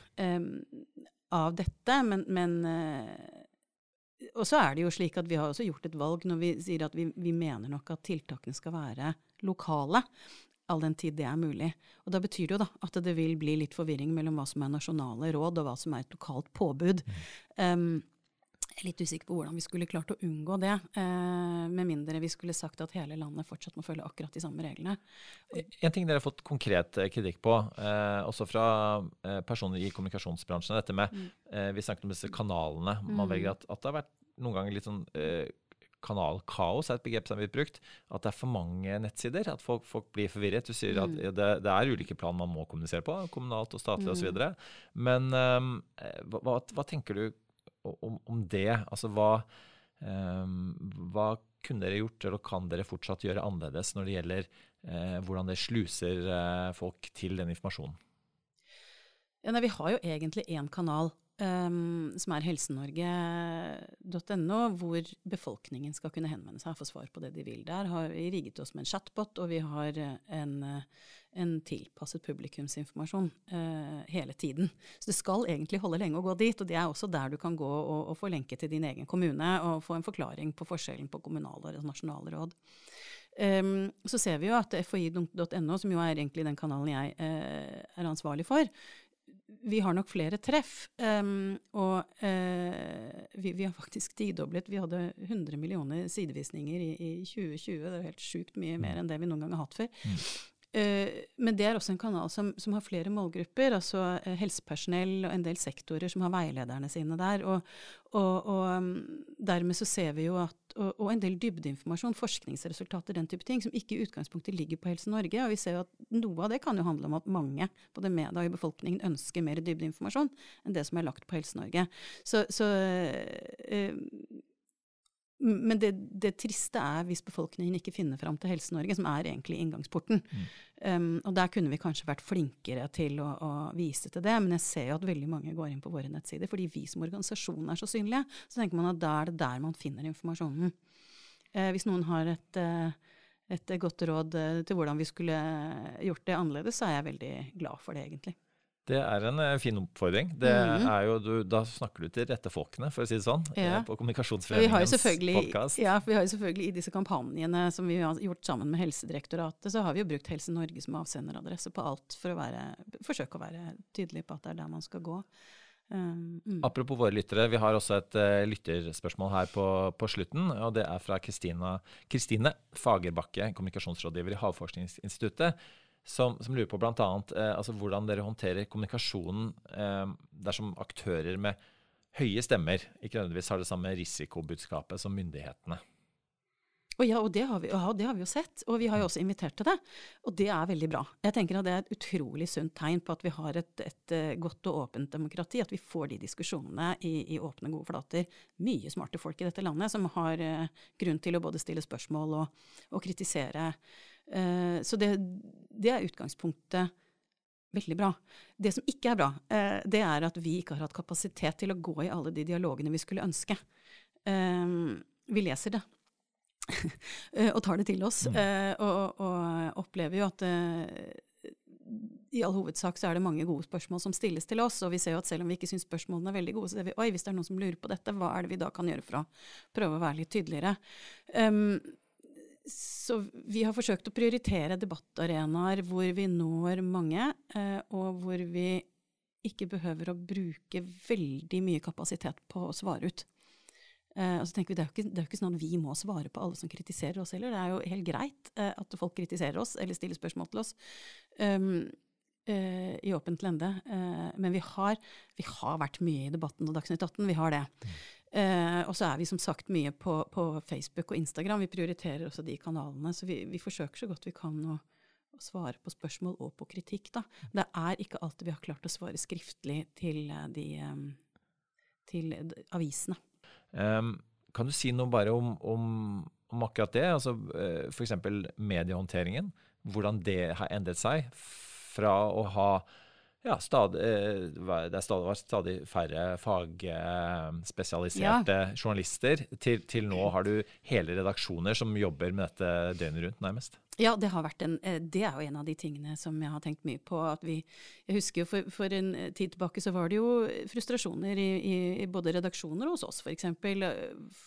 Av dette, men, men eh, Og så er det jo slik at vi har også gjort et valg når vi sier at vi, vi mener nok at tiltakene skal være lokale all den tid det er mulig. Og Da betyr det jo da at det vil bli litt forvirring mellom hva som er nasjonale råd, og hva som er et lokalt påbud. Um, jeg er litt usikker på hvordan vi skulle klart å unngå det, eh, med mindre vi skulle sagt at hele landet fortsatt må følge akkurat de samme reglene. En ting dere har fått konkret eh, kritikk på, eh, også fra eh, personer i kommunikasjonsbransjen, dette med mm. Eh, vi snakket om disse kanalene. Man mm. velger at, at, det har vært noen ganger litt sånn eh, kanalkaos er et begrep som har blitt brukt. At det er for mange nettsider. At folk, folk blir forvirret. Du sier at mm. det, det, er ulike plan man må kommunisere på, kommunalt og statlig mm. osv. Men um, hva, hva, tenker du om, om det? Altså hva hva kunne dere gjort, eller kan dere fortsatt gjøre annerledes når det gjelder hvordan det sluser folk til den informasjonen? Ja, nei, vi har jo egentlig én kanal, um, som er helsenorge.no, hvor befolkningen skal kunne henvende seg og få svar på det de vil. Der har vi rigget oss med en chatbot, og vi har en, en tilpasset publikumsinformasjon uh, hele tiden. Så det skal egentlig holde lenge å gå dit, og det er også der du kan gå og, og få lenke til din egen kommune og få en forklaring på forskjellen på kommunale og nasjonale råd. Um, så ser vi jo at FHI.no, som jo er egentlig den kanalen jeg uh, er ansvarlig for, vi har nok flere treff. Um, og uh, vi, vi, har faktisk tidoblet. Vi hadde 100 millioner sidevisninger i, i 2020. Det er helt sjukt mye mer enn det vi noen gang har hatt før. Mm. Uh, men det er også en kanal som, som har flere målgrupper, altså uh, helsepersonell og en del sektorer som har veilederne sine der. Og, og, og um, dermed så ser vi jo at og, og, en del dybdeinformasjon, forskningsresultater, den type ting, som ikke i utgangspunktet ligger på Helse Norge. Og vi ser jo at noe av det kan jo handle om at mange, både media og i befolkningen, ønsker mer dybdeinformasjon enn det som er lagt på Helse Norge. Så, så øh, men det, det, triste er hvis befolkningen ikke finner fram til Helse-Norge, som er egentlig inngangsporten. Mm. Um, og der kunne vi kanskje vært flinkere til å, å, vise til det, men jeg ser jo at veldig mange går inn på våre nettsider. Fordi vi som organisasjon er så synlige, så tenker man at da er det der man finner informasjonen. Uh, hvis noen har et, uh, et godt råd uh, til hvordan vi skulle gjort det annerledes, så er jeg veldig glad for det, egentlig. Det er en uh, fin oppfordring. Det mm. er jo, du, da snakker du til rette folkene, for å si det sånn, ja. på Kommunikasjonsforeningens podkast. Ja, for vi har jo selvfølgelig i disse kampanjene som vi har gjort sammen med Helsedirektoratet, så har vi jo brukt Helse Norge som avsenderadresse på alt for å være, forsøke å være tydelig på at det er der man skal gå. Um, mm. Apropos våre lyttere, vi har også et uh, lytterspørsmål her på, på, slutten. og Det er fra Kristine Fagerbakke, kommunikasjonsrådgiver i Havforskningsinstituttet som, som lurer på bl.a. Eh, altså hvordan dere håndterer kommunikasjonen eh, dersom aktører med høye stemmer ikke nødvendigvis har det samme risikobudskapet som myndighetene. Og ja, og det, vi, ja, det har vi, jo sett, og vi har jo også invitert til det. Og det er veldig bra. Jeg tenker at Det er et utrolig sunt tegn på at vi har et, et eh, godt og åpent demokrati. At vi får de diskusjonene i, i, åpne, gode flater. Mye smarte folk i dette landet som har uh, grunn til å både stille spørsmål og, og kritisere Eh, så det, det, er utgangspunktet veldig bra. Det som ikke er bra, eh, det er at vi ikke har hatt kapasitet til å gå i alle de dialogene vi skulle ønske. Eh, vi leser det. og tar det til oss. Mm. Og, og, opplever jo at i all hovedsak så er det mange gode spørsmål som stilles til oss, og vi ser jo at selv om vi ikke syns spørsmålene er veldig gode, så ser vi oi, hvis det er noen som lurer på dette, hva er det vi da kan gjøre for å prøve å være litt tydeligere? Um, så vi har forsøkt å prioritere debattarenaer hvor vi når mange, eh, og hvor vi ikke behøver å bruke veldig mye kapasitet på å svare ut. Eh, og så tenker vi, det er, jo ikke, det er jo ikke sånn at vi må svare på alle som kritiserer oss heller. Det er jo helt greit eh, at folk kritiserer oss eller stiller spørsmål til oss. Um, Uh, i åpent lende. Uh, men vi har, vi har, vært mye i debatten og Dagsnytt 18. Vi har det. Eh, og så er vi som sagt mye på, på, Facebook og Instagram. Vi prioriterer også de kanalene. Så vi, vi forsøker så godt vi kan å, å, svare på spørsmål og på kritikk. Da. Det er ikke alltid vi har klart å svare skriftlig til, eh, de, um, til avisene. Um, kan du si noe bare om, om, om akkurat det? Altså, uh, F.eks. mediehåndteringen. Hvordan det har endret seg fra å ha ja, stadig, eh, det stadig, stadig færre fagspesialiserte ja. journalister. Til, til, nå har du hele redaksjoner som jobber med dette døgnet rundt, nærmest. Ja, det, en, eh, det, er jo en av de tingene som jeg har tenkt mye på. at vi, Jeg husker jo for, for en tid tilbake så var det jo frustrasjoner i, i, både redaksjoner og hos oss f.eks. For,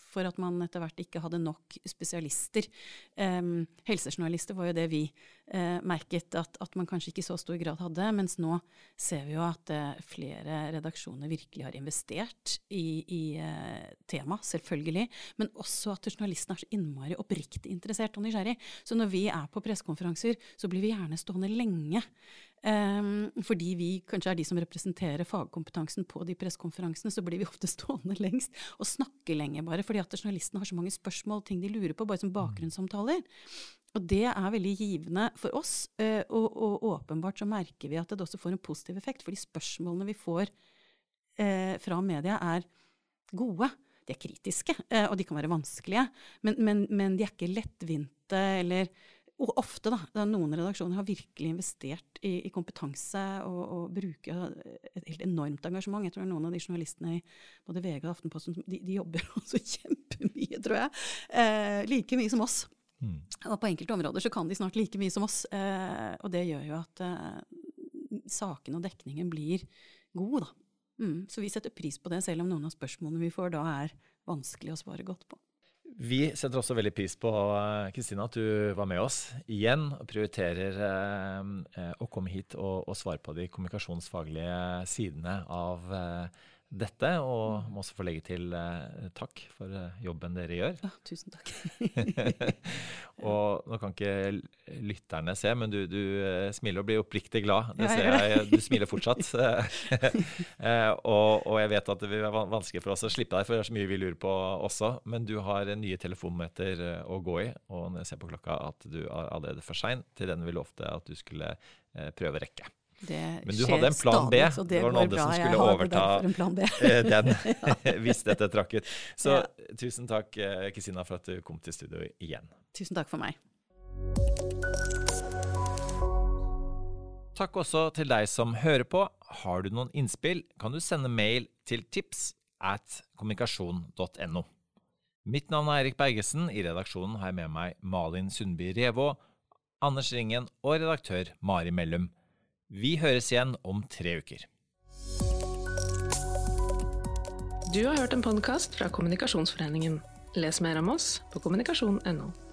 for at man etter hvert ikke hadde nok spesialister. Um, helsejournalister var jo det vi uh, merket at, at, man kanskje ikke i så stor grad hadde. Mens nå ser vi jo at eh, flere redaksjoner virkelig har investert i, i eh, tema, selvfølgelig. Men også at journalistene er så innmari oppriktig interessert og nysgjerrig. Så når vi er er på pressekonferanser, så blir vi gjerne stående lenge. Um, fordi vi kanskje er de som representerer fagkompetansen på de pressekonferansene, så blir vi ofte stående lengst og snakke lenge, bare fordi at journalistene har så mange spørsmål ting de lurer på, bare som bakgrunnssamtaler. Og det er veldig givende for oss, uh, og, og, åpenbart så merker vi at det også får en positiv effekt, fordi spørsmålene vi får uh, fra media, er gode de er kritiske, og de kan være vanskelige. Men, men, men de er ikke lettvinte eller og ofte, da. Noen redaksjoner har virkelig investert i, i kompetanse og, og bruker et helt enormt engasjement. Jeg tror noen av de journalistene i både VG og Aftenposten de, de jobber også kjempemye, tror jeg. Eh, like mye som oss. Mm. Og på enkelte områder så kan de snart like mye som oss. Eh, og det gjør jo at eh, saken og dekningen blir god, da. Mm. Så vi setter pris på det, selv om noen av spørsmålene vi får da er vanskelig å svare godt på. Vi setter også veldig pris på eh, Kristina, at du var med oss igjen og prioriterer eh, eh, å komme hit og, og, svare på de kommunikasjonsfaglige sidene av eh, dette, og må også få legge til eh, takk for eh, jobben dere gjør. Ja, tusen takk. og nå kan ikke lytterne se, men du, du eh, smiler og blir oppriktig glad. Det ser jeg, du smiler fortsatt. eh, og, og, jeg vet at det vil være vanskelig for oss å slippe deg, for det er så mye vi lurer på også. Men du har nye telefonmeter eh, å gå i, og når jeg ser på klokka at du er allerede for sein til den vi lovte at du skulle eh, prøve å rekke. Det Men du hadde en plan B. Stadig, det, det var noen andre som skulle overta eh, den hvis dette trakk ut. Så ja. tusen takk, eh, Kristina, for at du kom til studio igjen. Tusen takk for meg. Takk også til deg som hører på. Har du noen innspill, kan du sende mail til tips at kommunikasjon.no. Mitt navn er Erik Bergesen. I redaksjonen har jeg med meg Malin Sundby Revå, Anders Ringen og redaktør Mari Mellum. Vi høres igjen om tre uker. Du har hørt en podkast fra Kommunikasjonsforeningen. Les mer om oss på kommunikasjon.no.